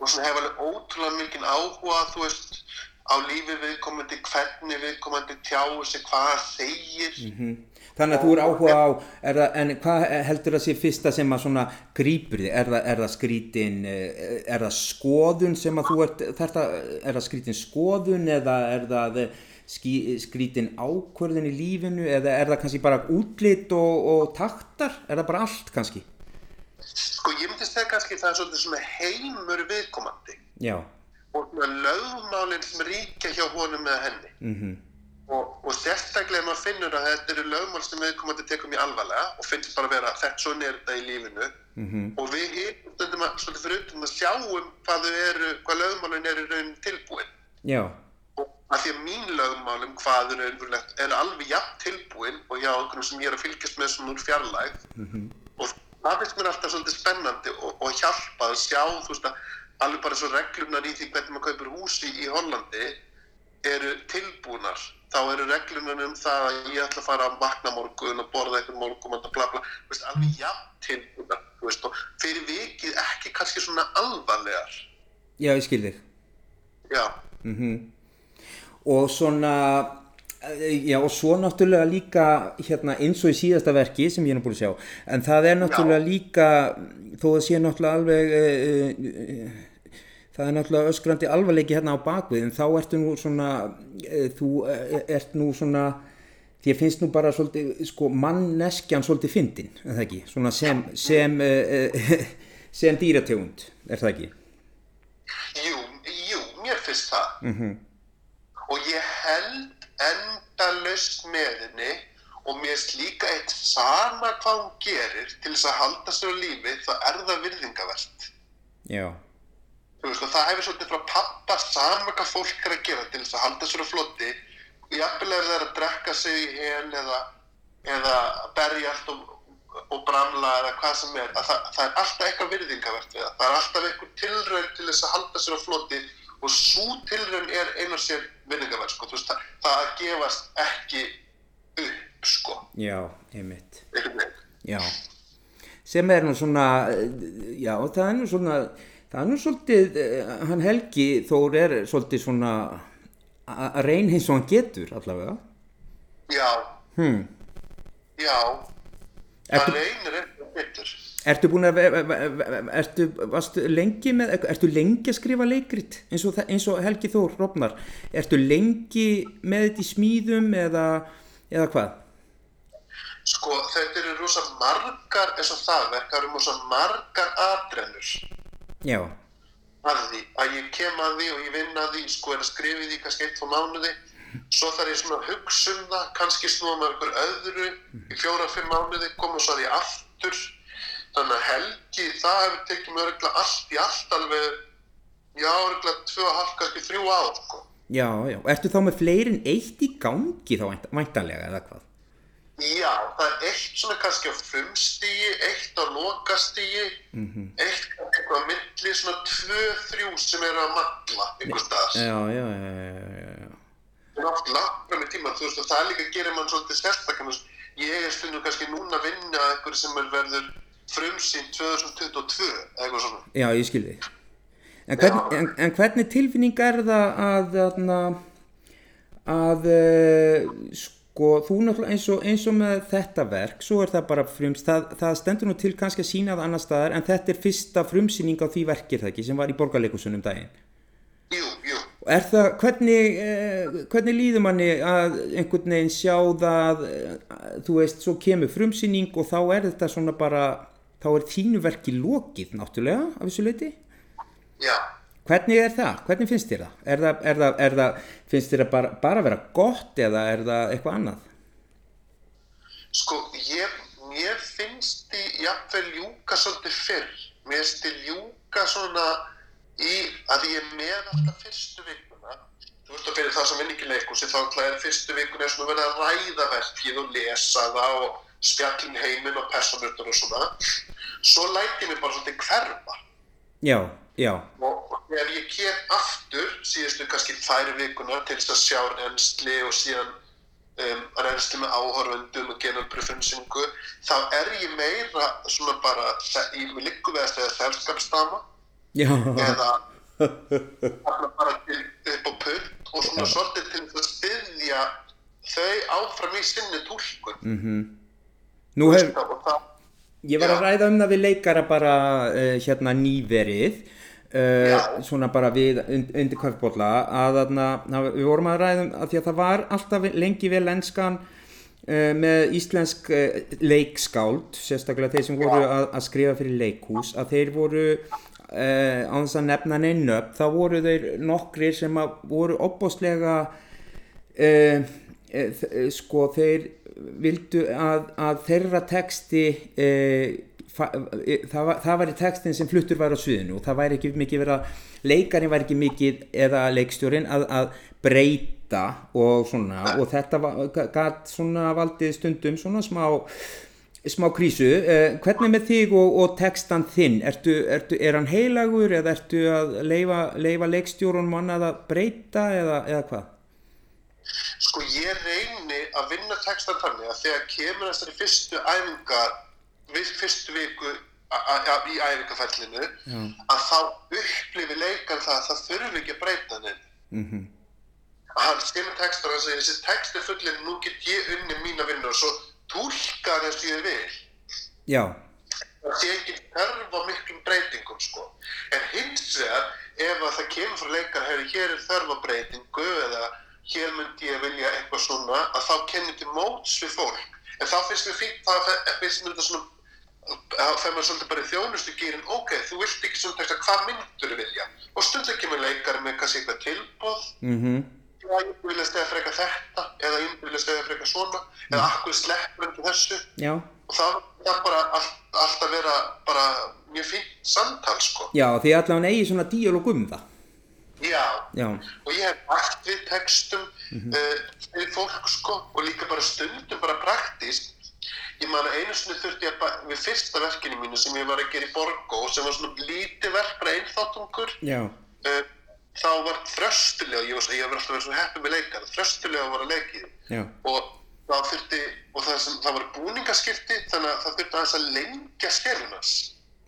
og svona hef alveg ótrúlega mikinn áhuga, þú veist, á lífi viðkomandi, hvernig viðkomandi tjáu sig, hvað það segir.
mhm Þannig að þú er áhuga á, er það, en hvað heldur það sé fyrsta sem að svona grípur þig? Er það, er það skrítin, eh, er það skoðun sem að þú ert, þetta, er það skrítin skoðun eða er það skí, skrítin ákvörðin í lífinu eða er það kannski bara útlit og, og taktar? Er það bara allt kannski?
Sko, ég myndi segja kannski það er svolítið svona heimur viðkomandi
Já,
og lögmálinn sem ríkja hjá honum eða henni.
mhm,
Og, og sérstaklega maður finnur að þetta eru lögmál sem viðkomandi tekur mjög alvarlega og finnst bara að vera þetta svona er þetta í lífinu.
Mhm,
og við erum að, svolítið fyrir utan að sjáum hvað þau eru, hvað lögmálin eru í raun tilbúin.
Já,
og að því að mín lögmálum hvað eru eru alveg jafn tilbúin og hjá einhvern sem ég er að fylgjast með svona úr fjarlægð. Og það finnst mér alltaf svolítið spennandi og, og hjálpa að sjá þú veist að alveg bara svo reglunar í því hvernig maður kaupir húsi í Hollandi eru tilbúnar þá eru reglunar um það að ég ætla að fara að vakna morgun og borða eitthvað morgun og bla bla, þú veist, alveg jafn tilbúnar þú veist, og fyrir vikið ekki kannski svona alvarlegar.
Já, ég skil þig.
já,
Mhm. Og svona, eh, já og svo náttúrulega líka hérna eins og í síðasta verki sem ég er búin að sjá, en það er náttúrulega líka, þó að sé náttúrulega alveg, uh, uh, það er náttúrulega öskrandi alvarleiki hérna á bakvið, en þá ertu nú svona, uh, þú uh, ert nú svona, því að finnst nú bara svolítið, sko, manneskjan svolítið fyndin, er það ekki, svona sem, sem, uh, uh, sem dýrategund, er það ekki?
jú, jú, mér finnst það
Mhm.
og ég held endalaust með henni og mér finnst líka eitt sama hvað hún gerir til þess að halda sér á lífi þá er það virðingavert
Já,
veist, það hefur svolítið frá pappa sama hvað fólk er að gera til þess að halda sér á flotti og jafnvel ef það er að drekka sig í hel eða, eða berjast og, og bramla eða hvað sem er að það, það er alltaf eitthvað virðingavert við það það er alltaf eitthvað tilraun til þess að halda sér á flotti og svo tilraun er einu og sér virðingavert sko. Veist, það, það að gefast ekki upp sko.
já, einmitt. Já, sem er nú svona, já, það er nú svona, það er nú svolítið, eh, hann Helgi Þór er svolítið svona að reyna eins og hann getur allavega.
Já,
Hmm.
já, það reynir eitthvað betur.
Ertu búin að, ertu, varstu lengi með, ertu lengi að skrifa leikrit eins og, eins og Helgi Þór Rofnar, ertu lengi með þetta í smíðum eða, eða hvað?
Sko, þetta eru rosa margar, eins og það verk, það eru rosa margar atrennur.
Já,
að því að ég kem að því og ég vinn að því sko er að skrifa því kannski eitt og mánuði svo þarf ég svona að hugsa um það kannski snúa með einhver öðru í fjóra-fimm mánuði, koma svo að ég aftur þannig að helgi það hefur tekið mér örgulega allt í allt alveg já, örgulega tvö og halv, kannski þrjú ár sko.
Já, já. Ertu þá með fleirin eitt í gangi þá vænt- væntanlega eða hvað?
Já, það er eitt svona kannski á frumstígi, eitt á lokastígi, eitt kannski eitthvað á milli, svona tvö, þrjú sem eru að matla einhvers staðar.
Já, já, já, já, já, já.
Það er oft langt í tíma, þú veist, og það líka gerir mann svolítið sérstaklega. Ég er stundum kannski núna að vinna að einhverju sem er verður frumsýn 2022 eða eitthvað svona.
Já, ég skil þig. En, hvern, en, en hvernig tilfinning er það að, að, að uh, sko, þú náttúrulega eins og, eins og með þetta verk, svo er það bara frums, það, það stendur nú til kannski að sína það annar staðar, en þetta er fyrsta frumsýning á því verkir það ekki, sem var í borgarleikusunum daginn.
Jú, jú.
Er það, hvernig, eh, hvernig líður manni að einhvern veginn sjá það, eh, þú veist, svo kemur frumsýning og þá er þetta svona bara, þá er þínu verki lokið náttúrulega af þessu leiti?
Já.
Hvernig er það? Hvernig finnst þér það? Er það, er það, er það finnst þér það bara, bara vera gott eða er það eitthvað annað?
Sko, ég, mér finnst því jafnvel ljúka svolítið fyrr. Mér finnst því ljúka svona í að ég með alltaf fyrstu vikuna. Þú veist að fyrir það sem vinn ekki leikhúsi þá er fyrstu vikuna er svona verið að ræða verkið og lesa það og spjallin heiminn og personutur og svona. Svo læti mig bara svolítið hverfa.
Já, já,
Og þegar ég kem aftur síðustu kannski tvær vikunar til þess að sjá reynsli og síðan um, reynsli með áhorfundum og gera frumsynningu, þá er ég meira svona bara, liggur við að segja selskapstama
já,
eða bara til, upp á putt og svona svolítið til þess að styðja þau áfram í sinni túlkun.
nú hef,
og það,
ég var að ræða um það við leikara bara uh, hérna nýverið, uh, svona bara við und, undir kvöfbólla, að þarna, við vorum að ræða um að því að það var alltaf lengi vel enskan uh, með íslensk uh, leikskáld, sérstaklega þeir sem voru að, að skrifa fyrir leikhús, að þeir voru á þess að nefna neinn upp, þá voru þeir nokkrir sem voru opbóstlega sko þeir vildu að, að þeirra texti uh, það, var, það væri textin sem fluttur var á sviðinu og það væri ekki mikið verið að leikarinn væri ekki mikið eða leikstjórin að, að breyta og svona og þetta gæt svona valdið stundum svona smá smá krísu, uh, hvernig með þig og, og textan þinn, ertu, ertu, er hann heilagur eða ertu að leifa, leifa leikstjórunum annað að breyta eða, eða hvað?
Sko ég reyni að vinna textan þannig að þegar kemur þessari fyrstu æfingar, við fyrstu viku í æfingarfællinu, að þá upplifi leikar það að það þurfi ekki að breyta neinn.
Mm
Að hann skemur textan og segir þessi text er fullin, nú get ég unni mína vinnu og svo túlka hann eins og ég vil.
Já,
Það sé ekki þörf á miklum breytingum sko. En hins vegar, ef að það kemur frá leikar, hefur hér er þörf á breytingu eða hér myndi ég vilja eitthvað svona, að þá kennir til móts við fólk. En þá finnst mér fínt, fe- finnst mér þetta svona, fer maður svolítið bara í þjónustu gýrin, ok, þú vilt ekki svona texta, hvað myndur vilja? Og stundum kemur leikar með kannski eitthvað tilbóð,
mhm,
já, ég vilja stegja frekar þetta, eða ég vilja stegja frekar svona, eða akkur sleppur undir þessu
já,
og það er bara all, alltaf vera bara mjög fínt samtal sko.
já, því allavega eigi svona díalóg um það.
Já,
Já,
og ég hef bætt við textum uh, fyrir fólk sko og líka bara stundum bara praktíst. Ég man að einu sinni þurfti ég að við fyrsta verkinu mínu sem ég var að gera í Borgó sem var svona lítið verk, bara einþáttungur. Uh, þá var þröstulega, ég ég var alltaf verið svo heppið með leikar, þröstulega var að leikið.
já,
og það þurfti og það, sem, það var búningaskipti þannig að það þurfti aðeins að lengja skerunars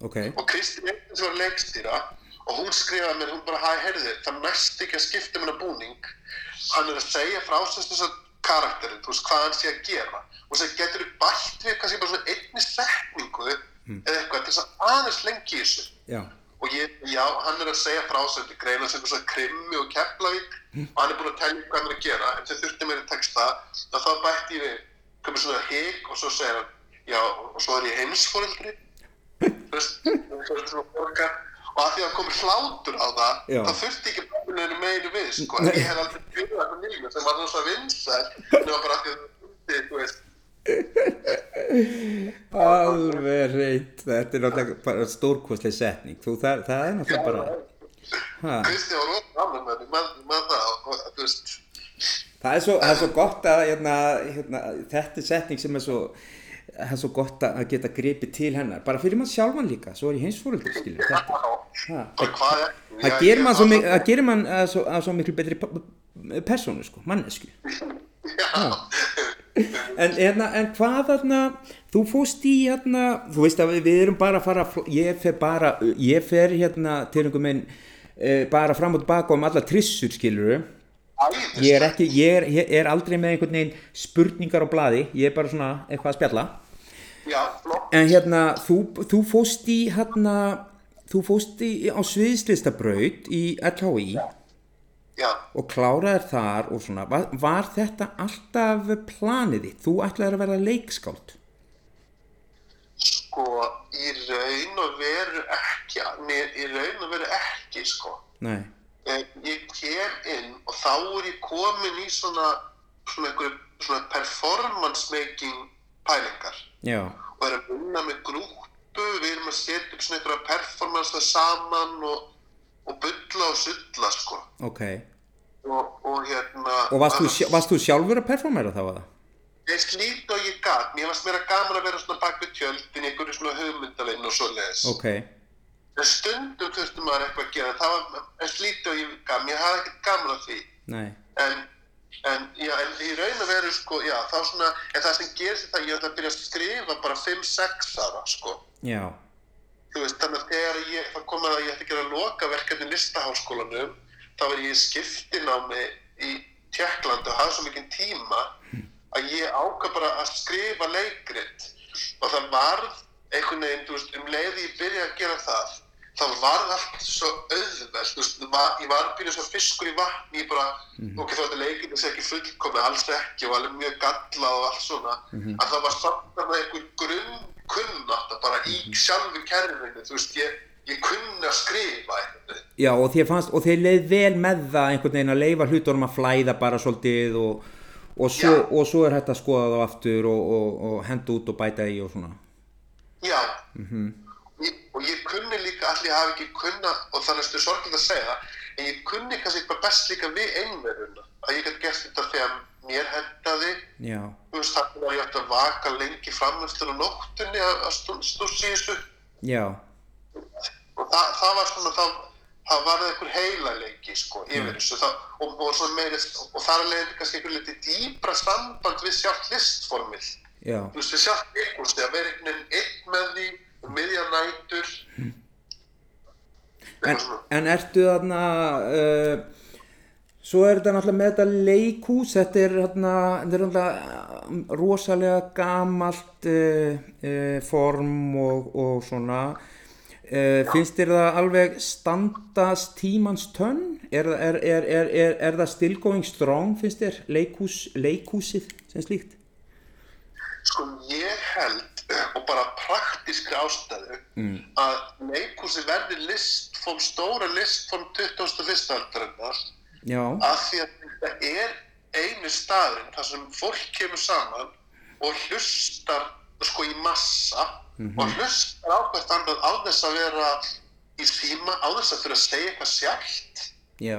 ok,
og Kristín Eikens var leikstýra og hún skrifaði mér, hún bara, hæ, heyrðu, það næst ekki að skipta mér búning. Hann er að segja frá þess að karakterinn, þú veist, hvað hann sé að gera og þess að getur þú bætt við kannski bara svona einni setningu eða eitthvað til þess að aðeins lengi í þessu.
Já,
og ég, já, hann er að segja frá sem þetta greina sem svona krimmi og keflavík. Og hann er búinn að tellja hvað hann er að gera en þau þurfti mér í texta. Að þá bætti ég við komið svona hig og svo segir hann já, og svo er ég heimsforeldri. Þú veist, þú veist, svona borgar. Og að því að komið hlátur á það
Já.
þá þurfti ekki bæðinu meinu við sko. en ég hef aldrei byrjað eitthvað nýlega sem var rosa vinsæl nema bara að því að það þú veist
Alveg reynd, þetta er náttúrulega bara stórkostleg setning, þú það, það er náttúrulega bara, ha,
Kristján var rosa annar með man það
það er svo, það er svo gott að, hérna, hérna, þetta er setning sem er svo, það er svo gott að geta gripið til hennar, bara fyrir mann sjálfan líka, svo er ég heimsfóröldur, skilur, þetta,
er
það gerir mann svo, mi- það gerir mann að svo, að svo miklu betri p- persónu, sko, mannesku. En, hérna, en hvað þarna, þú fóst í hérna, þú veist að við, erum bara að fara, ég fer bara, ég fer hérna til einhver minn e, bara fram og tilbaka um alla trissur skilur ég er ekki, ég er, ég er aldrei með einhvern veginn spurningar á blaði, ég er bara svona eitthvað að spjalla.
já, flott.
En hérna, þú, þú fóst í hérna, þú fóst í, á sviðslistabraut í LHI
já,
og kláraðir þar og svona, var, var þetta alltaf planið þitt? Þú ætlaðir að vera leikskáld?
sko í raun og veru ekki nei, í raun og veru ekki sko.
Nei,
Eh, ég kem inn og þá er ég komin í svona svona einhver svona performance making pælingar.
Já,
og er að vinna með grúpu við erum að setja upp svona einhverja performance saman og, og bulla og sulla sko.
Ok.
og, og hérna
Og varst þú, sj- varst þú sjálfur að performera þá að það?
ég slít og ég gat. Mér varst meira gaman að vera svona bak við tjöldin einhverju svona hugmyndalinn og svo leiðis
Ok,
en stundum þurftum maður eitthvað að gera. Það var, en slít og ég gat. Mér hafði ekkert gaman af því.
Nei,
en, en, já, en í raun og veru sko, já, þá svona, en það sem er það, ég ætla að byrja að skrifa bara 5-6 ára, sko.
já,
Þú veist, þannig að þegar ég, það kom að ég ætti að gera loka verkefni listaháskólanum, þá var ég í skiptinámi í Tjekklandi og hafði svo mikinn tíma að ég ákvað bara að skrifa leikrit. Og það varð einhvern veginn, þú veist, um leiði ég byrjaði að gera það, þá varð allt svo auðveld, þú veist, var, ég var byrjuð svo fiskur í vatni, ég bara, ok, þá er þetta leikrit þessi ekki fullkomið, alls ekki og alveg mjög gallað og allt svona, að það var samt að einhver grunn kunnátt bara í sjálfu kerfinu, þú veist, ég, ég kunni að skrifa
já og þér fannst, og þér leið vel með það einhvern veginn að leifa hlutunum að flæða bara svolítið og, og, svo, og svo er hægt að skoða þá aftur og, og, og henda út og bæta í og svona.
Já, ég, og ég kunni líka, allir hafi ekki kunna, og þannig að stu sorglega að segja það, en ég kunni kannski eitthvað best líka við einverjuna, að ég gæti gert þetta þegar mér hendaði, þú veist, þannig að ég ætti að vaka lengi fram eftir á nóttunni að,
já,
og það, það var svona, það, það var einhver heila leiki, sko, yfir þessu, það, og, og meiri, og þar leði kannski einhver litið dýbra samband við sjálft listformið,
já,
þú veist, við sjálft leikursti, að vera einhvern veginn einn með því, um miðja nætur,
En, en ertu þarna, uh, svo er þetta náttúrulega með þetta leikhús, þetta er þarna, þetta er náttúrulega rosalega gamalt uh, uh, form og, og svona. Uh, finnst þér það alveg standast tímans tönn? Er, er, er, er, er, er það still going strong, finnst þér, leikhús, leikhúsið sem slíkt?
Sko ég held, og bara praktískri ástæðu, mm. að leikhúsi verði listform, stóra listform 21. aldarinnar
Já,
að því að þetta er einu staðurinn þar sem fólk kemur saman og hlustar sko í massa og hlustar á hvert annað á þess að vera í síma, á þess að fyrir að segja eitthvað sjálft.
Já,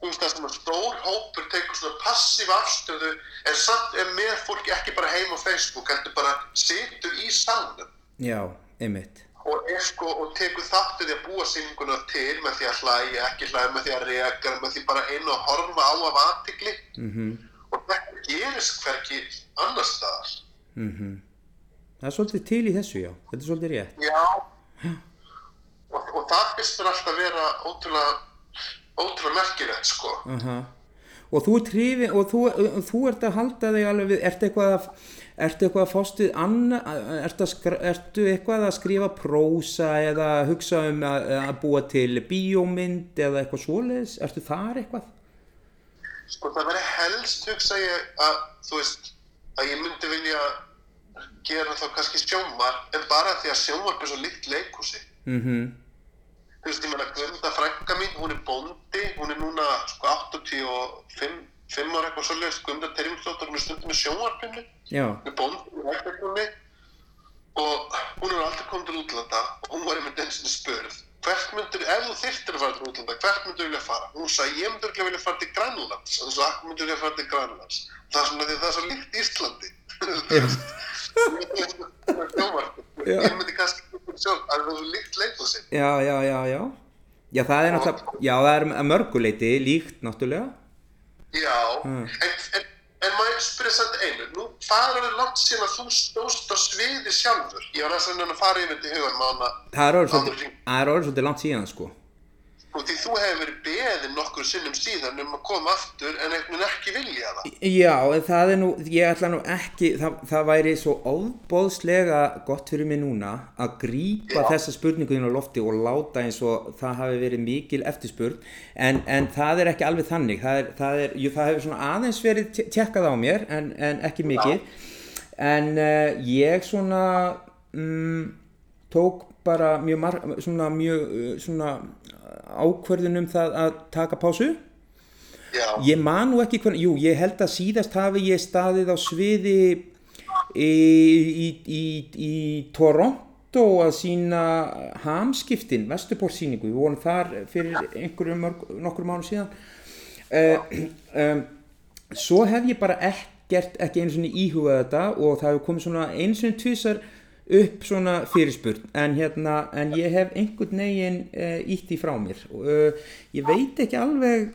þú veist það sem að stór hópur tekur svona passíf afstöðu en samt er með fólki ekki bara heim á Facebook heldur bara situr í salnum.
Já, einmitt.
Og er sko og tekur þáttu því að búa sýninguna til með því að hlæja, ekki hlæja með því að reka með því bara einu að horfa á af aðtikli
Mm
og þetta gerist hverki annar staðar.
Það er svolítið til í þessu, já, þetta er svolítið rétt.
já. Og, og það finnst mér alltaf vera ótrúlega ótrúlega merkilegt sko.
Aha. Og þú ert hrifin, og þú, þú ert að halda þig alveg við, ertu eitthvað að, ertu eitthvað að anna, ertu, ertu eitthvað að skrifa prósa eða hugsa um að, að búa til bíómynd eða eitthvað svoleiðis, ertu þar eitthvað?
Sko það verður helst hugsa ég að þú veist að ég myndi vilja gera þá kannski sjómar en bara því að sjómar er svo líkt leikhúsi.
Mhm,
þú veist, ég meina Guðmunda frænka mín, hún er bóndi, hún er núna sko 85 5 ára eitthvað svolítið, Guðmunda Terjumsdóttir, hún er stundum með
já,
hún er bóndi, hún er ekkert og hún er aldrei komið til útlanda og hún var einmitt eins og spurð hvert myndur, ef þú þyrftir að fara til útlanda, hvert myndur þú vilja fara? Hún sagði, ég myndur vilja fara til Grænlands, og þú sagði, akkur myndur vilja fara til Grænlands? Það er svona því það er svo líkt Íslandi.
Já.
ég myndi kannski sjálf, að það er svo líkt leikúsin.
já, já, já, já já, það er náttúrulega, já, það er að mörguleiti líkt náttúrulega
Já,
Mm.
en, en, en maður spyrja samt einu, nú hvað er það langt síðan að þú stóðst á sviði sjálfur? Ég var næst að fara yfir hugan
orðið
Áður
svolítið,
hring.
það er orðið svolítið langt síðan sko
og því þú hefur verið beðin nokkur sinnum síðan um að koma aftur en einhvern veginn ekki vilja það.
Já, en það er nú, ég ætla nú ekki, það, það væri svo óbóðslega gott fyrir mig núna að grípa
Já.
þessa spurningu inn á lofti og láta eins og það hafi verið mikil eftirspurn, en, en það er ekki alveg þannig, það, er, það, er, jú, það hefur svona aðeins verið tjekkað á mér, en, en ekki mikið, en uh, ég svona mm, tók bara mjög, mar, svona, mjög uh, svona ákverðun um það að taka pásu.
Já,
Ég man nú ekki hvernig, jú, ég held að síðast hafi ég staðið á sviði í, í, í, í Toronto að sína hamskiptin, Vesturpórsýningu, við vorum þar fyrir einhverjum mörg, nokkur mánu síðan. Uh, um, svo hef ég bara ekkert, ekki einu svona íhugað þetta og það hefur komið svona einu svona tvisar upp svona fyrirspurn en hérna, en ég hef einhvern veginn uh, ítt í frá mér. Og uh, ég veit ekki alveg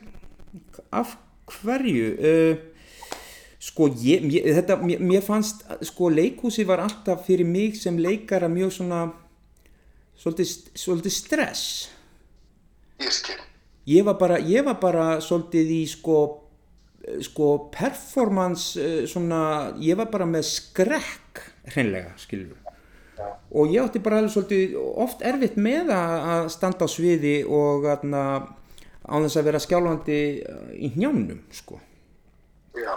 af hverju uh, sko ég, ég, þetta, mér, mér fannst sko leikhúsi var alltaf fyrir mig sem leikara mjög svona svolítið, svolítið stress.
Ég
var bara, ég var bara svolítið í sko sko performance svona, ég var bara með skrekk hreinlega, skilur og ég átti bara alveg svolítið oft erfitt með að standa á sviði og aðna, á þess að vera skjálfandi uh, í hnjánum sko.
Já,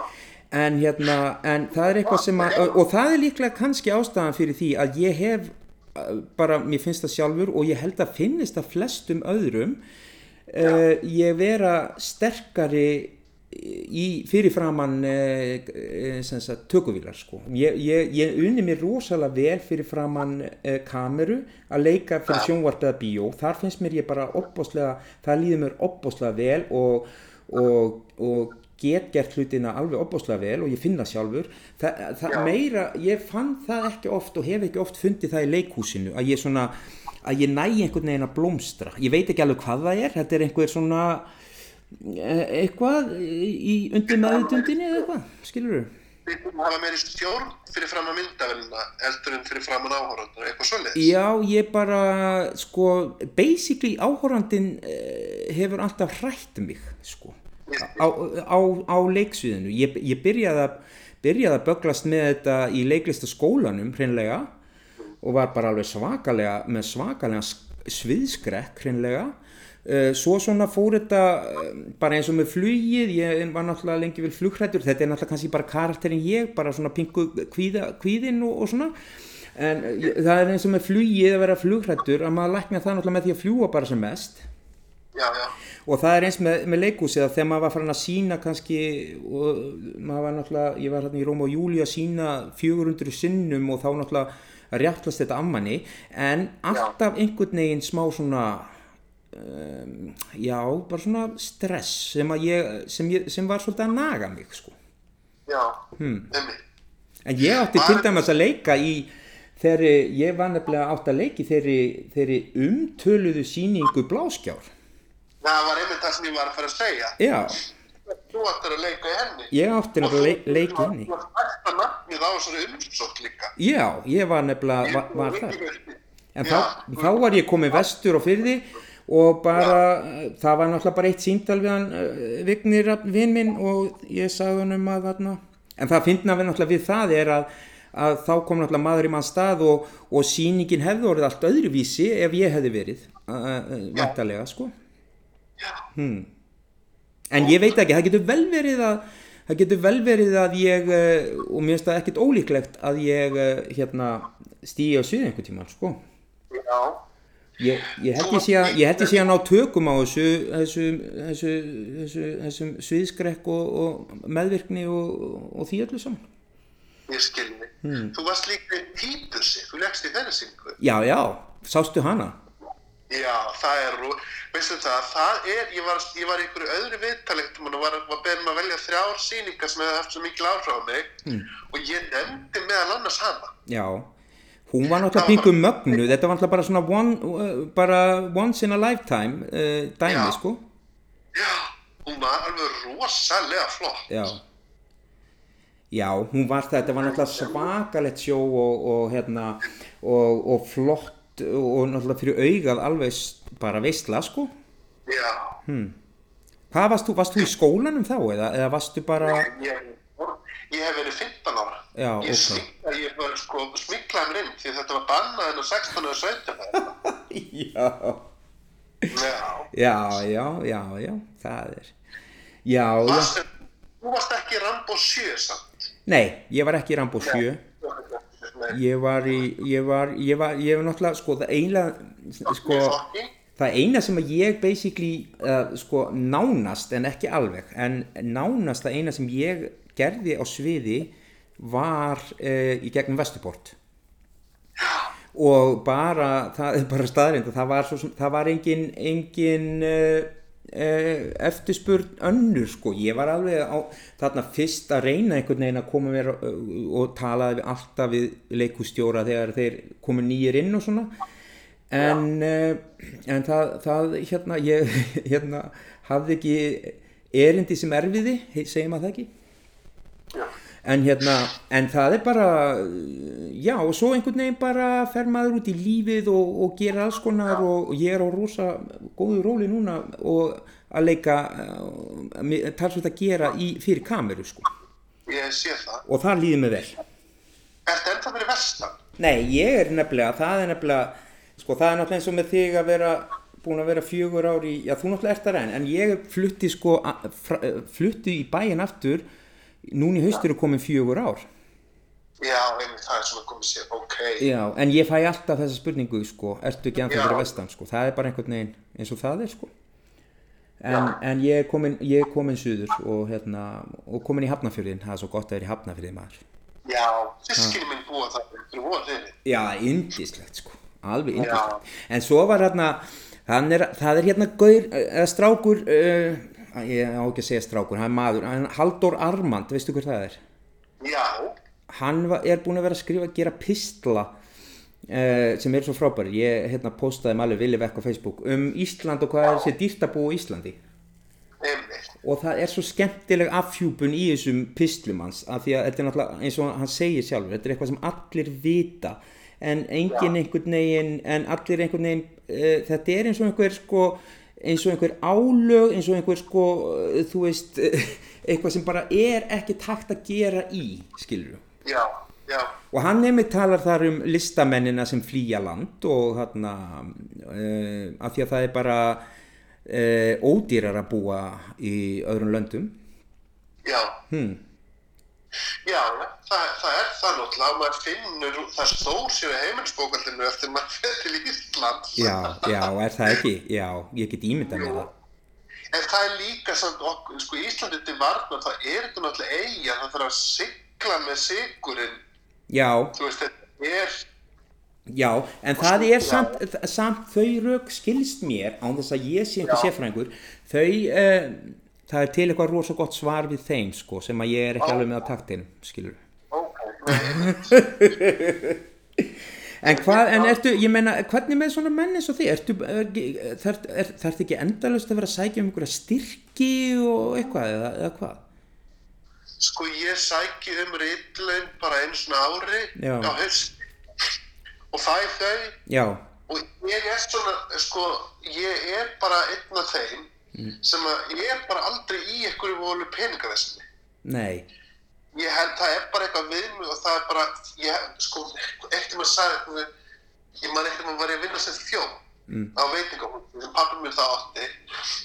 en hérna, en það er eitthvað sem að, og það er líklega kannski ástæðan fyrir því að ég hef uh, bara, mér finnst það sjálfur og ég held að finnist það flestum öðrum uh, ég vera sterkari í fyrirframan uh, sagt, tökuvílar sko. ég, ég, ég unni mér rosalega vel fyrirframan uh, kameru að leika fyrir sjónvarp eða bíó. Þar finnst mér ég bara opbóslega það líður mér opbóslega vel og, og, og get gert hlutina alveg opbóslega vel og ég finna sjálfur. Það, það meira, ég fann það ekki oft og hef ekki oft fundið það í leikhúsinu að ég svona, að ég næ einhvern veginn að blómstra, ég veit ekki alveg hvað það er þetta er einhver svona eh, eitthvað í undir meðutundinni eða eitthvað, skilur þú?
þið hafa meiri stjórn fyrir fram að myndavelina heldur en fyrir fram að áhórandar, eitthvað svoleiðis.
Já, ég bara, sko, basically áhórandin uh, hefur alltaf hrætt mig, sko, á, á, á leiksviðinu. Ég, ég byrjaði, að, byrjaði að böglast með þetta í leiklistaskólanum, hreinlega, og var bara alveg svakalega, með svakalega sviðskrekk, hreinlega. Uh, svo svona fór þetta uh, bara eins og með flugið, ég var náttúrulega lengi vel flugrættur, þetta er náttúrulega kannski bara karakterin ég, bara svona pingu kvíða, kvíðin og, og svona. En ég- það er eins og með flugið að vera flugrættur að maður lækna það náttúrulega með því að fljúa bara sem mest.
Já, já,
og það er eins með, með leikhúsið að þegar maður var farin að sína kannski og maður var náttúrulega, ég var hérna í Róm og Júli að sína 400 sinnum og þá náttúrulega að rjáttlast þetta ammanni en alltaf einhvern veginn smá svona um, já, bara svona stress sem, ég, sem, ég, sem var svolítið að naga mig sko.
já,
Hmm.
emmi.
en ég átti til dæmis að leika í þeirri, ég var nefnilega átt að leiki þeirri, þeirri umtöluðu síningu bláskjár
Það var einmitt það sem ég var að fara að segja.
já,
Þú ættir að leika í henni.
ég átti nefnilega að leik, leiki henni
Þú hægt að nafnið á þessari umsótt líka.
Já, ég var nefnilega, var, var þar. En þá, þá var ég komið vestur á fyrði og bara, það var náttúrulega bara eitt símtal við hann, uh, Vignir vinn minn og ég sagði hann um að þarna. En það fyndna við náttúrulega við það er að, að þá kom náttúrulega maður í mann stað og, og sýningin hefði orðið allt öðruvísi ef ég hefði verið, uh, uh, vantarlega, sko.
Já,
En ég veit ekki, það getur vel verið að, það getur vel verið að ég, og mér finnst það ekkert ólíklegt að ég, hérna, stíði á sviði einhvern tímann, sko.
já.
Ég, ég held ég að, ég ég sé að ná tökum á þessu, þessu, þessu, þessu, þessum sviðskrekk og, og meðvirkni og, og því öllu saman.
Ég skilni. Þú varst líka í Títusi, þú leggst í þeirri syngu.
Já, já, sástu hana?
Já, það er, veistu það, það er, ég var, ég var einhverju öðru viðtalektum og var, var beðin að velja þrjár sýningar sem hefði haft svo mikil áhrif á mig og ég nefndi meðal annars hana.
Já. Hún var náttúrulega pingum mögnu, þetta var náttúrulega bara svona one, uh, bara once in a lifetime uh, dæmi,
Já.
sko.
Já, hún var alveg rosalega flott.
Já. Já, hún var það, þetta var náttúrulega svakalett sjó og, og hérna, og, og flott og náttúrulega fyrir augað alveg bara veistla, sko.
Já,
Hvað varst þú, varst þú í skólanum þá eða, eða varstu bara,
ég, ég hef verið 15 ára.
Já,
ég
ok.
smikla, ég var sko smiklaði mér inn því þetta var bannað en á 16 og 17 ára.
já,
Já.
já, já, já, það er, já, já,
Varst, þú varst ekki Rambo 7 samt.
nei, ég var ekki Rambo 7,
Nei.
ég var í, ég var, ég var, ég var náttúrulega, sko, það einlega, sko. Það eina sem að ég basically, uh, sko, nánast, en ekki alveg, en nánast það eina sem ég gerði á sviði var uh, í gegnum Vesturport. og bara það er bara staðrind það var, svo, það var engin, engin uh, uh, eftirspurn önnur sko ég var alveg á þarna fyrst að reyna einhvern veginn að koma mér uh, og talaði alltaf við leikustjóra þegar þeir komu nýjir inn og svona en, uh, en það, það hérna ég hérna hafði ekki erindi sem erfiði segir maður það ekki? En hérna, en það er bara já, og svo einhvern veginn bara fer maður út í lífið og, og gera alls konar og, og ég er á rosa góðu róli núna og að leika uh, talsveit að gera í, fyrir kameru sko.
Ég sé það.
og það líður mig vel.
Ertu ennþá fyrir vestan?
Nei, ég er nefnilega, það er nefnilega sko það er náttúrulega eins og með þig að vera búin að vera fjögur ár í, já þú náttúrulega ert það enn en ég flutti sko fra, flutti í bæinn aftur núna í haustur er komin fjögur ár.
Já, einmitt, það er svona komið sér, ok.
Já, en ég fæ alltaf þessa spurningu sko, ertu ekki
Já.
fyrir vestan sko, það er bara einhvern veginn eins og það er sko. En, en ég er komin, ég er komin suður og hérna, og komin í Hafnafjörðin það er svo gott að vera í Hafnafjörðin maður.
Já, sískinni minn búa það.
Já, indislegt sko, alveg indislegt en svo var hérna, er, það er hérna gaur, eða strákur uh, ég á ekki að segja strákur, hann er maður hann, Halldór Armand, veistu hver það er?
Já,
hann var, er búin að vera að skrifa gera pistla uh, sem er svo frábæri ég hérna, postaði maður vilja vekk á Facebook um Ísland og hvað er þessi dýrt að búa í Íslandi.
Einmitt.
og það er svo skemmtileg afhjúpun í þessum pislum hans af því að þetta er náttúrulega eins og hann segir sjálfur þetta er eitthvað sem allir vita en engin einhvern veginn en allir einhvern veginn uh, þetta er eins og einhver sko eins og einhver álög eins og einhver sko uh, þú veist uh, eitthvað sem bara er ekki takt að gera í skilur
Já, já,
og hann nefnir talar þar um listamennina sem flýja land og þarna uh, af því að það er bara ódýrar að búa í öðrum löndum
já.
hmm.
Já, það, það er það náttúrulega, maður finnur, það stór sér í heimilisbókaldinu eftir maður fyrir til Íslands.
já, já, er það ekki? Já, ég get ímyndað mér það.
En það er líka samt okkur, sko Íslandi til varna, það er þetta náttúrulega eiga, það þarf að sigla með sigurinn,
já,
þú veist, þetta er,
já, en það er samt, samt þau rauk skilst mér án þess að ég sé einhver sérfræðingur þau uh, það er til eitthvað rosa gott svar við þeim sko, sem að ég er ekki alveg með að taktin skilur En hvað, en ertu, ég meina, hvernig með svona menn eins og þið, ertu, er, þarf er, þarf ekki endalust að vera að sækja um einhverja styrki og eitthvað, eða, eða hvað?
sko ég sæki um riðlaun bara einu svona ári
Já.
á haust og fæ þau.
Já,
og ég er svona, sko, ég er bara einn af þeim sem að ég er bara aldrei í einhverju volu peningavesinni.
nei,
Ég held, það er bara eitthvað við mig og það er bara, ég, sko, eftir maður sagði, ég man eftir maður var ég að vinna sem þjó
Mm.
á veitingahúsi, sem pappi mér það átti,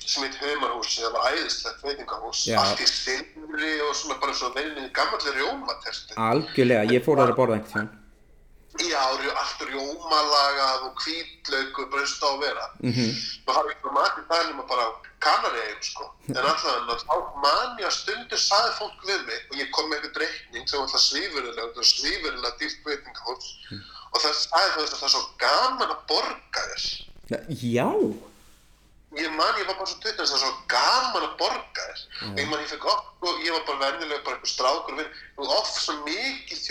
sem heit Humarhús, það var æðislegt veitingahús,
Já.
allt í silfri og svona bara svo veininni gammalli rjómatertu.
algjörlega, ég fór þar að borða einhvern tíðan.
Já, rjó- allt rjómalagað og hvítlaug og brust á að vera. Mm -hmm. Nú har ég ekki matið það nema bara á Kanaríum, sko. En alltaf, þá man ég að stundur saði fólk við mig og ég kom með eitthvað dreikning sem var alltaf svífurilega, svífurilega dýrt veitingahús og það sagði það að það er svo gaman að borga þér.
Já,
Ég man, ég var bara svo 20, það er svo gaman að borga þér. Og ég man, ég fekk og ég var bara vennilega, bara eitthvað strákur og oft svo mikið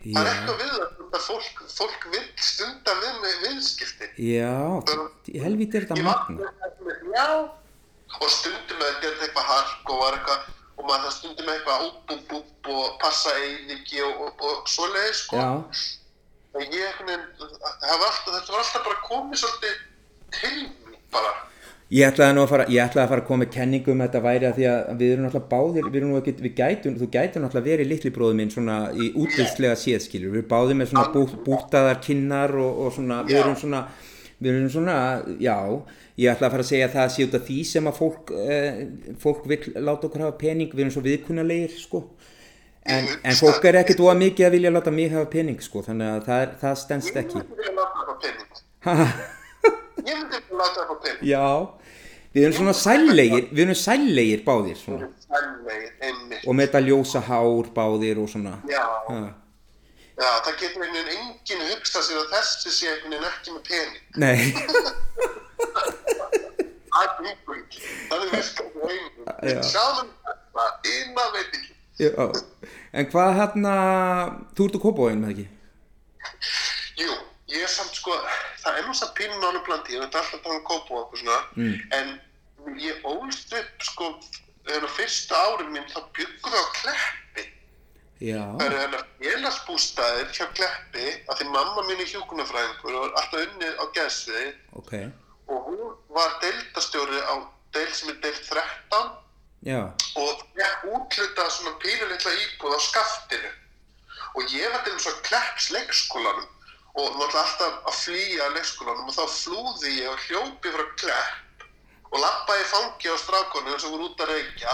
þjóðfjö. Það er
já,
eitthvað við að fólk, fólk vil stunda við með viðskipti.
já, í helvíti er þetta magna.
já. Og stundum þetta er eitthvað hark og var eitthvað, og maður það stundum eitthvað úp og passa eiginleiki og, og, og svoleiði, sko.
Já,
Og ég þetta var alltaf bara komið svolítið til bara.
Ég ætlaði nú að fara, ég ætlaði að fara að koma með kenningu um þetta væri að því að við erum náttúrulega báðir, við erum nú ekki, við gætum, þú gætum náttúrulega verið litli bróður minn svona í útlýslega séðskilur, við erum báðir með svona bú, bútaðar kinnar og, og svona, við erum svona, við erum svona, já, ég ætlaði að fara að segja að það sé út af því sem að fólk, eh, fólk vil láta okkur hafa pening, við erum svo viðkunnalegir, sko. En, en fólk er ekkert óa mikið að vilja láta mig hafa pening, sko, þannig að það, við erum svona sællegir, við erum sællegir báðir, svona.
Sælvegir, einmitt.
og með þetta ljósa hár báðir og svona
Já,
ha.
já, það getur einhvern veginn enginn hugsað sér að þessi sé einhvern veginn ekki með pening.
nei,
Það gengur ekki. Það er virkað á einhvern. En sjáðum þetta, inna veit ekki.
já. en hvað hérna þú ert úr kópáin með ekki
Jú, ég er samt sko, það er náttúrulega pínu nánu blandi, ég veit alltaf að tala um kópu og svona,
Mm.
en ég ólst upp sko, þegar fyrsta árum mín þá byggum við á kleppi.
já,
Það eru hennar félagsbústæðir hjá Kleppi að því mamma mín er hjúkunarfræðingur og var alltaf unnið á gæsviði
ok.
Og hún var deildastjóri á deild sem er deild 13
já,
og ég útlutað svona pínulitla íbúð á skaftinu. Og ég var til þess að Klepps leikskólanum og náttúrulega alltaf að flýja leikskólanum og þá flúði ég og hljópi frá Klepp og lappaði fangi á strákonum sem voru út að reykja.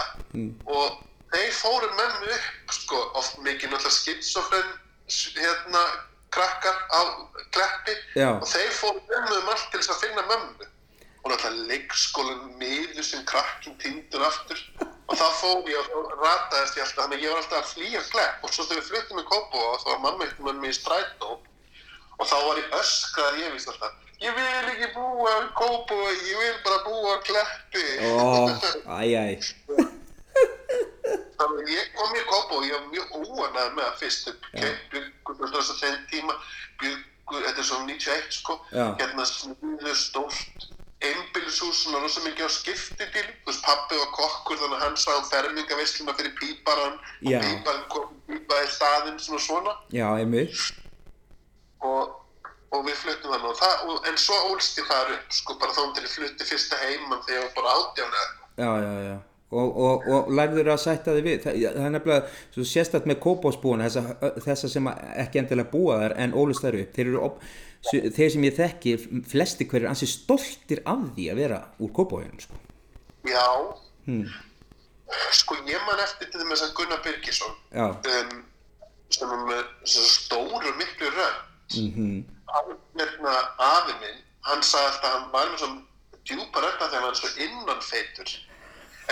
Og þeir fóru með mig upp sko, oft mikið náttúrulega skitsofren hérna krakkar á Kleppi.
Já.
og þeir fóru með mig um allt til þess að finna mömmu. Og náttúrulega leikskólan miður sem krakkin týndur aftur. Og þá fór ég og rataðist ég alltaf þannig að ég var alltaf að flýja Klepp. Og svo þegar við fluttum í Kópó og þá var mamma eitt með mig í strætó og þá var ég öskrað ég víst alltaf ég vil ekki búa í Kópó ég vil bara búa á Kleppi.
Ó, æj, æj
Þannig ég kom í Kópó og ég var mjög óanæð með að fyrst byggur þess að þeim tíma byggur, þetta er svona 91 sko.
Já.
hérna sniður stórt einbýlishús svona rosa mikið á skiptibíl þú veist pappi var kokkur þannig að hann sá um fermingavisluna fyrir píparan og píparan kom pípaði staðinn svona svona.
Já, einmitt
og, og við fluttum þannig og það, og, en svo ólst ég þar upp sko bara þá til ég flutti fyrsta heimann þegar ég var bara átján eða eitthvað.
já, já, já og, og, og lærður að sætta þig við það, það er nefnilega, svo sérstætt með kópásbúana þessa, þessa sem ekki endilega búa þar en ólust þar upp þeir, eru, op- þeir sem ég þekki flesti hverjir ansi stoltir af því að vera úr kópáinum sko.
Já,
hmm.
sko ég man eftir til þess að Gunnar Birgisson um, sem er með stóru miklu rönd
mhm.
Hann, hérna, afi minn hann sagði alltaf hann var með svo djúpa rönda þegar hann var svo innanfeitur.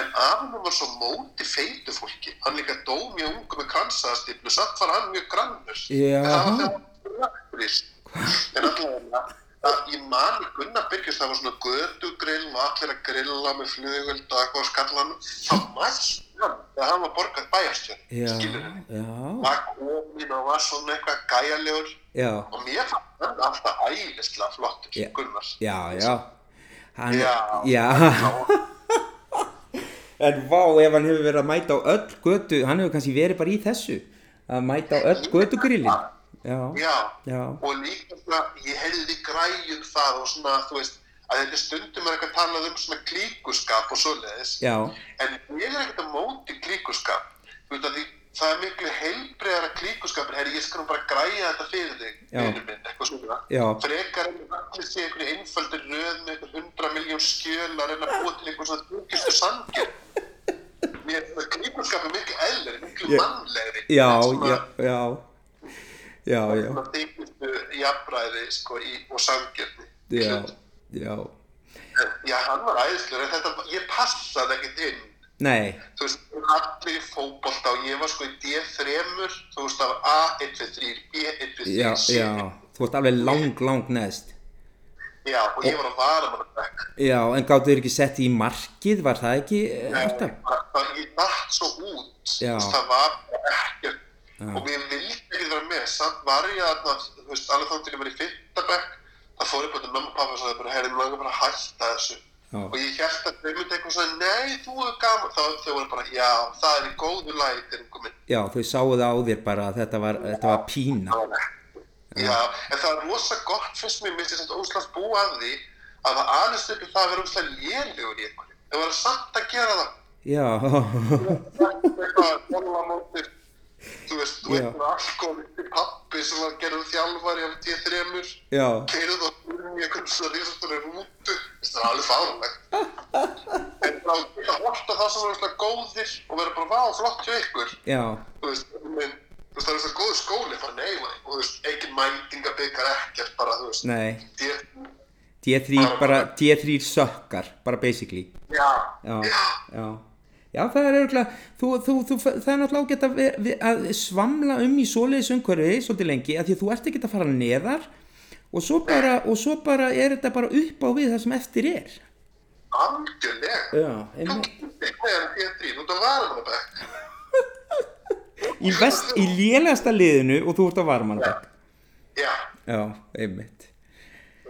En afi minn var svo móti feitu fólki. Hann líka dó mjög ungu með kransaðastiplu samt var hann mjög grannur.
Já.
en það var þegar hann var rökkurist en að ég mani Gunnar Birgis það var svona gödugrill og allir að grilla með flugöld og eitthvað á skallanum þá mæst hann þegar hann var borgað bæjarstjörn
já,
skilur
já,
var komin og var svona eitthvað gæjalegur
já.
Og mér fannst hann alltaf æðislega flottur
Já.
Gunnar.
Já, já. Hann,
Já.
já. En vá, ef hann hefur verið að mæta á öll götu Hann hefur kannski verið bara í þessu Að mæta á öll götugrillin Já,
og líka svona ég heyrði græjum það og svona þú veist að þetta stundum er eitthvað talað um svona klíkuskap og svoleiðis. En ég er ekkert að móti klíkuskap. Þú veit að því það er miklu heilbreyðara klíkuskapur. Herri ég skal nú bara græja þetta fyrir þig vinur minn, eitthvað svona. Frekar en að allir sé einhverju einfaldur röð með einhver hundra miljón skjöl að reyna að búa til einhver svona djúkistu sangir mér klíkuskap er miklu eðlir miklu
Já.
mannlegri
já,
En svona-
já, já já, já,
svona þykistu jafnræði sko, í, og samgjörni
já, já,
já, hann var æðislega en þetta, ég passaði ekkert inn
nei,
þú veist, allir fótbolta og ég var sko í D3 þú veist, það var A, 1, 2, 3, B, 1, 2, 3,
já,
C
já, þú ert alveg lang, lang neðst.
Já, og ég var að vara maður bekk
Já, en gáttu þér ekki sett í markið, var það ekki eh, alltaf?
Það- það- ég dætt svo út. Þú
Já.
veist, það var bara ekkert og ég vildi ekki vera með. Samt var ég að, þú veist, alveg til ég var í fyrta bekk. Það fór ég bara til mamma og pappa og sagði bara, herri, mér langar bara að þessu
Já.
og ég held að þau myndi eitthvað svona, nei, þú er gaman þá þau voru bara, já, það er í góðu lagi drengur minn
Já, þau sáu það á þér bara að þetta var, þetta var pína.
Já, en það er rosa gott fyrst mér minnst ég samt óslátt búa að því að það aðeins uppi það að vera óslátt lélegur í einhverju. Það var samt að gera það.
Já,
Eitthvað bólamóttir, þú veist, þú
Já.
einhver alkoholisti pappi sem var gerður þjálfari af D3-mur,
já,
keirið og fyrir í einhvern svona risastóri rútu, það er alveg fárunlegt. En þá geta horta það sem óslátt góðir og vera bara, vá, flott hjá ykkur.
Já,
þú veist, menn, þú veist, það er svo góð skóli bara nei, maður, og þú veist, engin mætingabikar ekkert bara, þú veist,
nei,
ég,
D3 bara, D3 sökkar, bara basically.
já,
Já, já. Já, það er örgulega, þú, þú, þú, það er náttúrulega ágætt að, að svamla um í svoleiðis umhverfi svolítið lengi, af því að þú ert ekki að fara neðar og svo bara, og svo bara er þetta bara upp á við það sem eftir er.
algjörlega.
Já,
Þú getur meðan P3, þú ert að með bekk.
Í, í lélegasta liðinu og þú ert á varmannabæk.
Já,
Já, einmitt.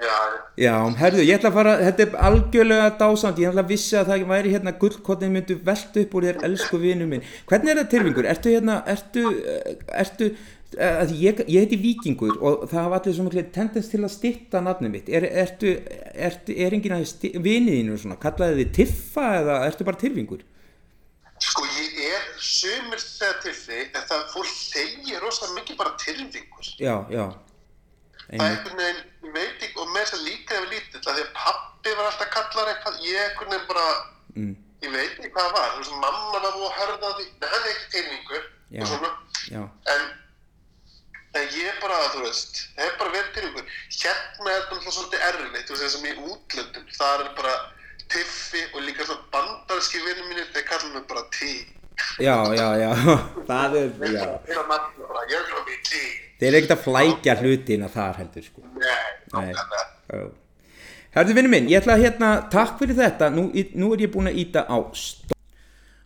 Já,
Já, herðu, ég ætla að fara, þetta er algjörlega dásand, ég ætla að vissi að það væri hérna gullkottin myndu velta upp úr þér, elsku vinu minn. Hvernig er það tilvingur? Ertu hérna, ertu, eh, ertu, eh, að ég, ég heiti Víkingur og það hafa allir svona tendens til að stitta nafnum mitt. Er, ertu, ertu, er enginn að viniðinu svona, kallaði þið Tiffa eða ertu bara tilvingur?
sko, ég er sumir þegar til þig, en það fólk þegir rosa mikið bara tyrfingur.
Já, já,
Það er einhvern veginn, ég veit ekki, og með þess að líka ef lítill, að því að pappi var alltaf kallar eitthvað, ég einhvern veginn bara,
mm,
ég veit ekki hvað það var, þú veist, mamma var búið að hörða því, er ekki teiningur,
Já.
og svona,
já,
en, en ég bara, þú veist, hef bara verið teiningur, hérna er þetta svolítið erfitt, þú veist, þessum í útlöndum, það er bara tiffi og líka svona bandarski vinnum mínir, þeir kalla mig bara tí,
já, já, já, það er, já,
að ég er tí,
þeir eru ekkert að flækja hlutina þar heldur, sko.
nei,
Nei. Herðu vinnu minn, ég ætla að hérna, takk fyrir þetta, nú, nú er ég búinn að íta á stopp.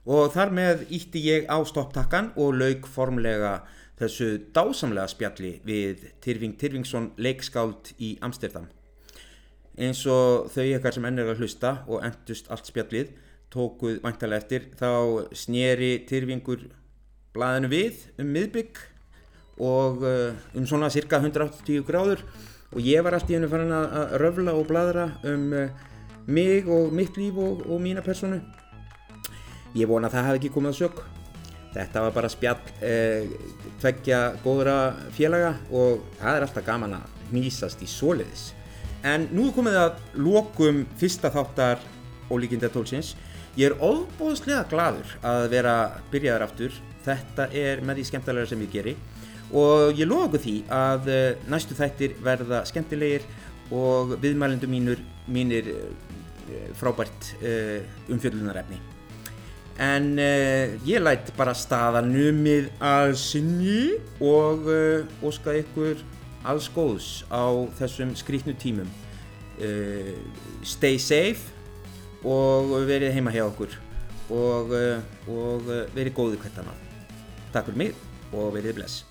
Og þar með ítti ég á stopptakkan og lauk formlega þessu dásamlega spjalli við Tyrfing Tyrfingsson leikskáld í Amsterdam. Eins og þau ykkar sem enn er að hlusta og endust allt spjallið tókuð væntalega eftir, þá sneri Tyrfingur blaðinu við um miðbygg og uh, um svona cirka 180 gráður. Og ég var allt í hennu farin að röfla og bladra um uh, mig og mitt líf og, og mína personu ég vona að það hafi ekki komið að sök. Þetta var bara spjall uh, tveggja góðra félaga og það er alltaf gaman að hnýsast í svoleiðis. En nú komið að lokum fyrsta þáttar ólíkinda tólsins. Ég er óbóðslega gladur að vera byrjaður aftur. Þetta er með því skemmtilega sem ég geri og ég okkur því að eh, næstu þættir verða skemmtilegir og viðmælendur mínur mínir eh, frábært uh, umfjöllunarefni. En ég læt bara staða numið að sinni og óska ykkur alls góðs á þessum skrítnu tímum. Stay safe og verið heima hjá okkur. Og, og verið góði hvert annað. Takk fyrir mig og verið bless